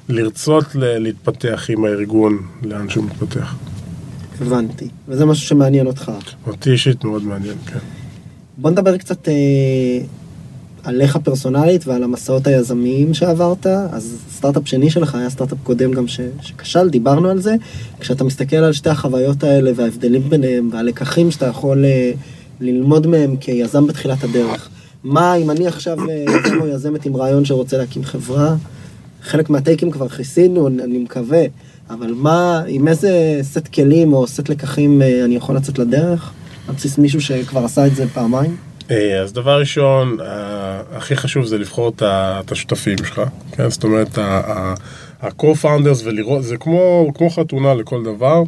Speaker 3: לרצות להתפתח עם הארגון לאן שהוא מתפתח.
Speaker 2: הבנתי, וזה משהו שמעניין אותך.
Speaker 3: אותי אישית מאוד מעניין, כן.
Speaker 2: בוא נדבר קצת... אה... עליך פרסונלית ועל המסעות היזמיים שעברת, אז סטארט-אפ שני שלך היה סטארט-אפ קודם גם ש, שכשל, דיברנו על זה. כשאתה מסתכל על שתי החוויות האלה וההבדלים ביניהם והלקחים שאתה יכול אה, ללמוד מהם כיזם בתחילת הדרך, מה אם אני עכשיו אה, יזם או יזמת עם רעיון שרוצה להקים חברה, חלק מהטייקים כבר כיסינו, אני מקווה, אבל מה, עם איזה סט כלים או סט לקחים אה, אני יכול לצאת לדרך? על בסיס מישהו שכבר עשה את זה פעמיים?
Speaker 3: אה, אז דבר ראשון, הכי חשוב זה לבחור את השותפים שלך, כן? זאת אומרת, ה-co-founders ולראות, זה כמו, כמו חתונה לכל דבר,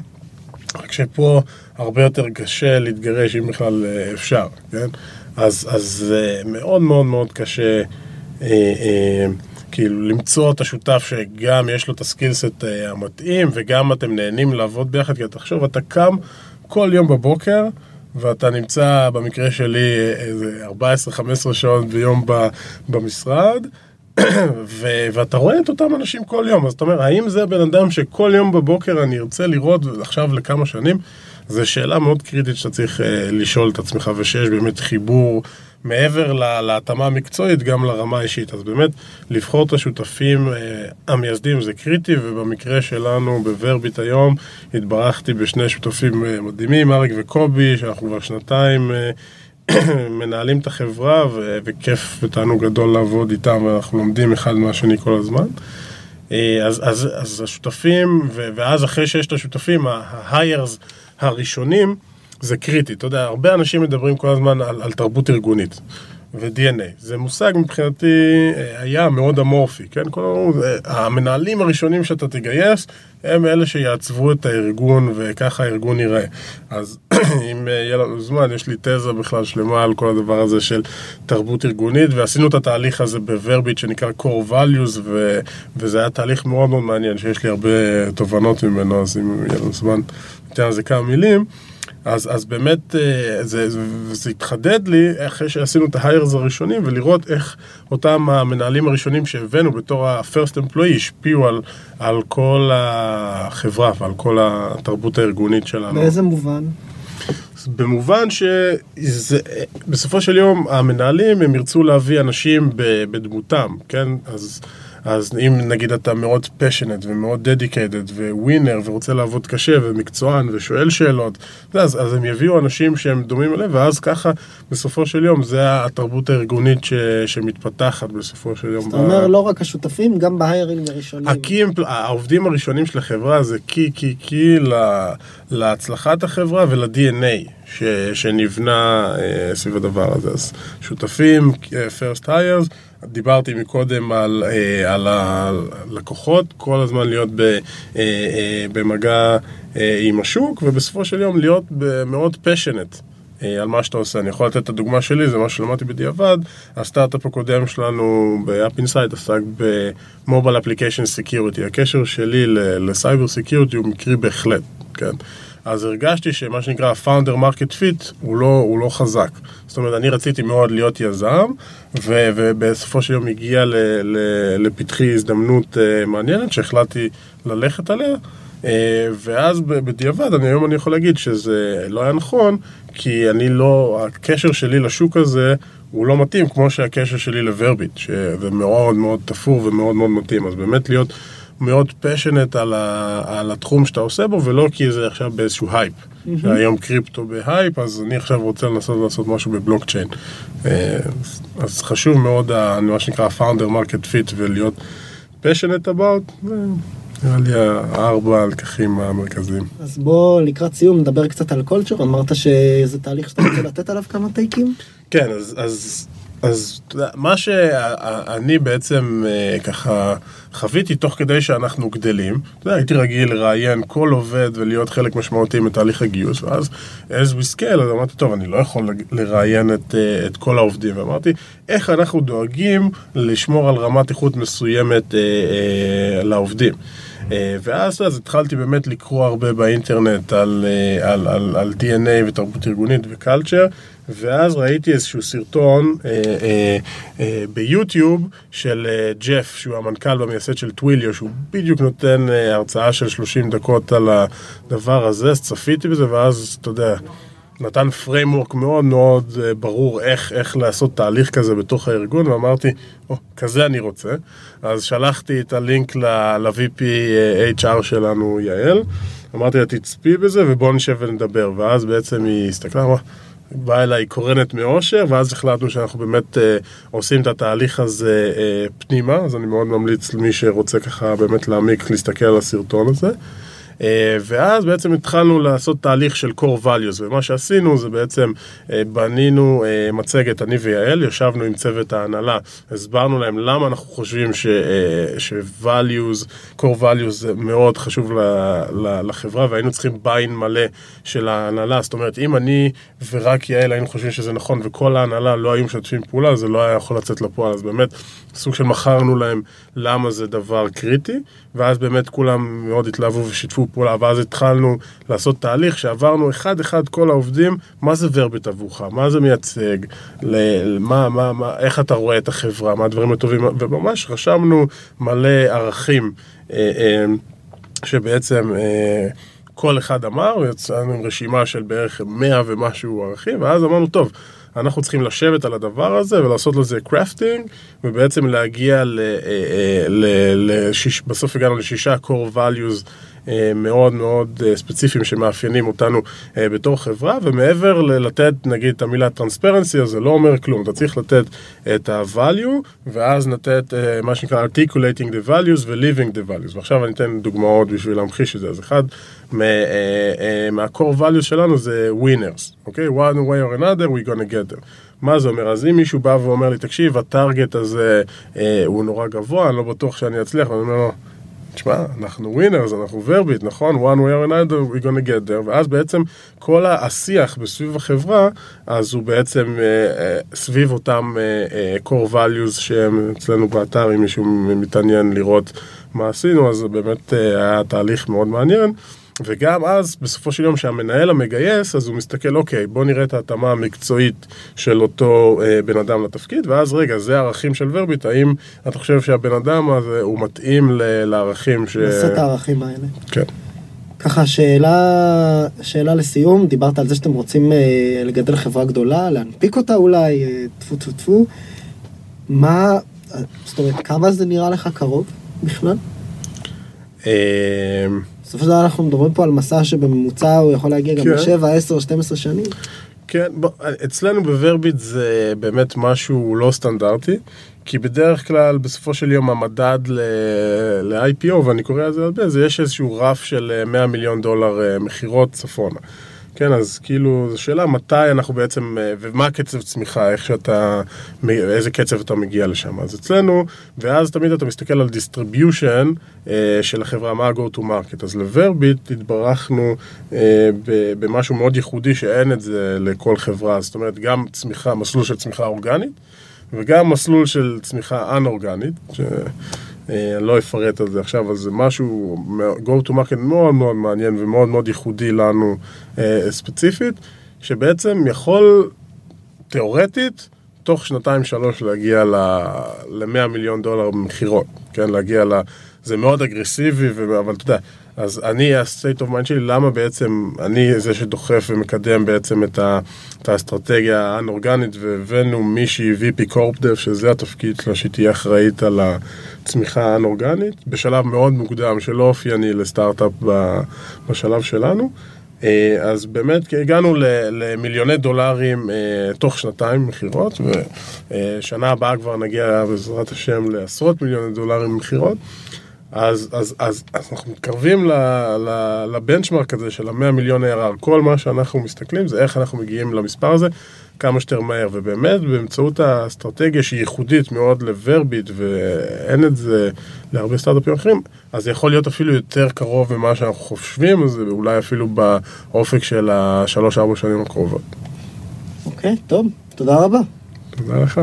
Speaker 3: רק שפה הרבה יותר קשה להתגרש אם בכלל אה, אפשר, כן? אז, אז זה מאוד מאוד מאוד קשה אה, אה, כאילו למצוא את השותף שגם יש לו את הסקילסט אה, המתאים וגם אתם נהנים לעבוד ביחד, כי תחשוב, אתה קם כל יום בבוקר, ואתה נמצא, במקרה שלי, איזה 14-15 שעות ביום במשרד, ו- ואתה רואה את אותם אנשים כל יום, אז אתה אומר, האם זה בן אדם שכל יום בבוקר אני ארצה לראות עכשיו לכמה שנים? זו שאלה מאוד קריטית שאתה צריך uh, לשאול את עצמך, ושיש באמת חיבור מעבר להתאמה המקצועית, גם לרמה האישית. אז באמת, לבחור את השותפים אה, המייסדים זה קריטי, ובמקרה שלנו בוורביט היום, התברכתי בשני שותפים אה, מדהימים, אריק וקובי, שאנחנו כבר שנתיים... אה, מנהלים את החברה ו- וכיף ותענוג גדול לעבוד איתם ואנחנו לומדים אחד מהשני כל הזמן. אז, אז, אז השותפים, ו- ואז אחרי שיש את השותפים, ה-hires הראשונים, זה קריטי. אתה יודע, הרבה אנשים מדברים כל הזמן על, על תרבות ארגונית ו-DNA. זה מושג מבחינתי אה, היה מאוד אמורפי, כן? כל המנהלים הראשונים שאתה תגייס הם אלה שיעצבו את הארגון וככה הארגון ייראה. אז אם אה, יהיה לנו זמן, יש לי תזה בכלל שלמה על כל הדבר הזה של תרבות ארגונית, ועשינו את התהליך הזה בוורביט שנקרא core values, ו- וזה היה תהליך מאוד מאוד מעניין, שיש לי הרבה תובנות ממנו, אז אם יהיה לנו זמן, ניתן על זה כמה מילים. אז, אז באמת אה, זה, זה, זה התחדד לי אחרי שעשינו את ההיירס הראשונים ולראות איך אותם המנהלים הראשונים שהבאנו בתור ה-first employee השפיעו על, על כל החברה ועל כל התרבות הארגונית שלנו.
Speaker 2: באיזה מובן?
Speaker 3: במובן שבסופו של יום המנהלים הם ירצו להביא אנשים בדמותם, כן? אז... אז אם נגיד אתה מאוד פשנט ומאוד דדיקייטד וווינר ורוצה לעבוד קשה ומקצוען ושואל שאלות, אז, אז הם יביאו אנשים שהם דומים אליהם, ואז ככה בסופו של יום זה התרבות הארגונית ש, שמתפתחת בסופו של יום.
Speaker 2: אתה אומר לא רק השותפים, גם בהיירינג הראשונים.
Speaker 3: הקים, העובדים הראשונים של החברה זה קי קי קי להצלחת החברה ול-DNA ש, שנבנה אה, סביב הדבר הזה. אז שותפים, אה, first hires, דיברתי מקודם על, אה, על הלקוחות, כל הזמן להיות ב, אה, אה, במגע עם השוק, ובסופו של יום להיות מאוד passionate אה, על מה שאתה עושה. אני יכול לתת את הדוגמה שלי, זה מה שלמדתי בדיעבד. הסטארט-אפ הקודם שלנו ב AppInside עסק ב mobile application security. הקשר שלי ל cyber security הוא מקרי בהחלט, כן. אז הרגשתי שמה שנקרא ה-founder market fit הוא לא, הוא לא חזק. זאת אומרת, אני רציתי מאוד להיות יזם, ו- ובסופו של יום הגיעה לפתחי הזדמנות אה, מעניינת שהחלטתי ללכת עליה. Uh, ואז בדיעבד, אני, היום אני יכול להגיד שזה לא היה נכון, כי אני לא, הקשר שלי לשוק הזה הוא לא מתאים כמו שהקשר שלי ל Verbit, שזה מאוד מאוד תפור ומאוד מאוד מתאים. אז באמת להיות מאוד passionate על, ה, על התחום שאתה עושה בו, ולא כי זה עכשיו באיזשהו הייפ. Mm-hmm. שהיום קריפטו בהייפ, אז אני עכשיו רוצה לנסות לעשות משהו בבלוקצ'יין. אה, אז חשוב מאוד, מה שנקרא founder market fit ולהיות passionate about. נראה לי הארבע הלקחים המרכזיים.
Speaker 2: אז בוא לקראת סיום נדבר קצת על קולצ'ר, אמרת שזה תהליך שאתה רוצה לתת עליו כמה טייקים?
Speaker 3: כן, אז, אז אז מה שאני בעצם אה, ככה חוויתי תוך כדי שאנחנו גדלים, אתה יודע, הייתי רגיל לראיין כל עובד ולהיות חלק משמעותי מתהליך הגיוס, ואז as we scale, אז אמרתי, טוב, אני לא יכול לראיין את, אה, את כל העובדים, ואמרתי, איך אנחנו דואגים לשמור על רמת איכות מסוימת אה, אה, לעובדים. אה, ואז אז התחלתי באמת לקרוא הרבה באינטרנט על, על, על, על DNA ותרבות ארגונית וקלצ'ר, ואז ראיתי איזשהו סרטון אה, אה, אה, ביוטיוב של אה, ג'ף, שהוא המנכ"ל והמייסד של טוויליו, שהוא בדיוק נותן אה, הרצאה של 30 דקות על הדבר הזה, אז צפיתי בזה, ואז, אתה יודע... נתן framework מאוד מאוד uh, ברור איך, איך לעשות תהליך כזה בתוך הארגון, ואמרתי, או, כזה אני רוצה. אז שלחתי את הלינק ל-VP HR שלנו, יעל, אמרתי לה, תצפי בזה ובואו נשב ונדבר. ואז בעצם היא הסתכלה, אמרה, באה אליי קורנת מאושר, ואז החלטנו שאנחנו באמת uh, עושים את התהליך הזה uh, פנימה, אז אני מאוד ממליץ למי שרוצה ככה באמת להעמיק, להסתכל על הסרטון הזה. אה, ואז בעצם התחלנו לעשות תהליך של core values, ומה שעשינו זה בעצם אה, בנינו אה, מצגת, אני ויעל, ישבנו עם צוות ההנהלה, הסברנו להם למה אנחנו חושבים ש, ש-values, core values זה מאוד חשוב לחברה, והיינו צריכים ביין מלא של ההנהלה, זאת אומרת, אם אני ורק יעל היינו חושבים שזה נכון, וכל ההנהלה לא היו משתפים פעולה, זה לא היה יכול לצאת לפועל, אז באמת, סוג של מכרנו להם למה זה דבר קריטי, ואז באמת כולם מאוד התלהבו ושיתפו פעולה, ואז התחלנו לעשות תהליך שעברנו אחד-אחד כל העובדים, מה זה ורביט עבורך, מה זה מייצג, מה, מה, מה, איך אתה רואה את החברה, מה הדברים הטובים, וממש רשמנו מלא ערכים אה, אה, שבעצם... אה, כל אחד אמר, יצאנו עם רשימה של בערך 100 ומשהו ערכים, ואז אמרנו, טוב, אנחנו צריכים לשבת על הדבר הזה ולעשות לזה קרפטינג, ובעצם להגיע ל... ל, ל לשיש, בסוף הגענו לשישה core values אה, מאוד מאוד אה, ספציפיים שמאפיינים אותנו אה, בתור חברה, ומעבר ללתת נגיד את המילה טרנספרנסי, אז זה לא אומר כלום, אתה צריך לתת את ה-value, ואז לתת מה שנקרא articulating the values ו-living the values. ועכשיו אני אתן דוגמאות בשביל להמחיש את זה. אז אחד מה-core values שלנו זה winners, אוקיי? Okay? one way or another we gonna get them. מה זה אומר? אז אם מישהו בא ואומר לי, תקשיב, הטארגט הזה אה, הוא נורא גבוה, אני לא בטוח שאני אצליח, ואני אומר לו, תשמע, אנחנו ווינרס, אנחנו ורביט, נכון? one way or another, we're gonna get there, ואז בעצם כל השיח בסביב החברה, אז הוא בעצם uh, uh, סביב אותם uh, uh, core values שהם אצלנו באתר, אם מישהו מתעניין לראות מה עשינו, אז באמת uh, היה תהליך מאוד מעניין. וגם אז, בסופו של יום, שהמנהל המגייס, אז הוא מסתכל, אוקיי, בוא נראה את ההתאמה המקצועית של אותו אה, בן אדם לתפקיד, ואז רגע, זה הערכים של ורביט, האם אתה חושב שהבן אדם הזה, הוא מתאים ל- לערכים ש...
Speaker 2: לסט הערכים האלה.
Speaker 3: כן.
Speaker 2: ככה, שאלה, שאלה לסיום, דיברת על זה שאתם רוצים אה, לגדל חברה גדולה, להנפיק אותה אולי, אה, טפו טפו טפו. מה, זאת אומרת, כמה זה נראה לך קרוב בכלל?
Speaker 3: אה...
Speaker 2: בסופו של דבר אנחנו מדברים פה על מסע שבממוצע הוא יכול להגיע גם ל-7, 10, 12 שנים.
Speaker 3: כן, אצלנו בוורביט זה באמת משהו לא סטנדרטי, כי בדרך כלל בסופו של יום המדד ל-IPO, ואני קורא על זה הרבה, זה יש איזשהו רף של 100 מיליון דולר אה, מכירות צפונה. כן, אז כאילו, זו שאלה מתי אנחנו בעצם, אה, ומה הקצב צמיחה, איך שאתה, איזה קצב אתה מגיע לשם. אז אצלנו, ואז תמיד אתה מסתכל על distribution אה, של החברה, מה ה-go to market. אז לוורביט התברכנו אה, במשהו מאוד ייחודי שאין את זה לכל חברה. זאת אומרת, גם צמיחה, מסלול של צמיחה אורגנית, וגם מסלול של צמיחה אנ-אורגנית, ש... אה, אני לא אפרט על זה עכשיו, אבל זה משהו, go to market מאוד מאוד מעניין ומאוד מאוד ייחודי לנו אה, ספציפית, שבעצם יכול תיאורטית, תוך שנתיים שלוש להגיע ל-100 מיליון דולר במכירות, כן, להגיע ל... זה מאוד אגרסיבי, אבל אתה יודע, אז אני, ה-state of mind שלי, למה בעצם אני זה שדוחף ומקדם בעצם את, ה, את האסטרטגיה האנ-אורגנית, והבאנו מישהי VP קורפדב, שזה התפקיד שלה, שהיא תהיה אחראית על הצמיחה האנ-אורגנית, בשלב מאוד מוקדם, שלא אופייני לסטארט-אפ בשלב שלנו. אה, אז באמת הגענו למיליוני דולרים אה, תוך שנתיים מכירות, ושנה הבאה כבר נגיע בעזרת השם לעשרות מיליוני דולרים מכירות. אז, אז, אז, אז אנחנו מתקרבים ל- ל- לבנצ'מרק הזה של המאה מיליון ARR. כל מה שאנחנו מסתכלים זה איך אנחנו מגיעים למספר הזה כמה שיותר מהר. ובאמת, באמצעות האסטרטגיה שהיא ייחודית מאוד לוורביט, ואין את זה להרבה סטארט-אפים אחרים, אז זה יכול להיות אפילו יותר קרוב ממה שאנחנו חושבים, אז אולי אפילו באופק של השלוש-ארבע שנים הקרובות.
Speaker 2: אוקיי, טוב, תודה רבה.
Speaker 3: תודה לך.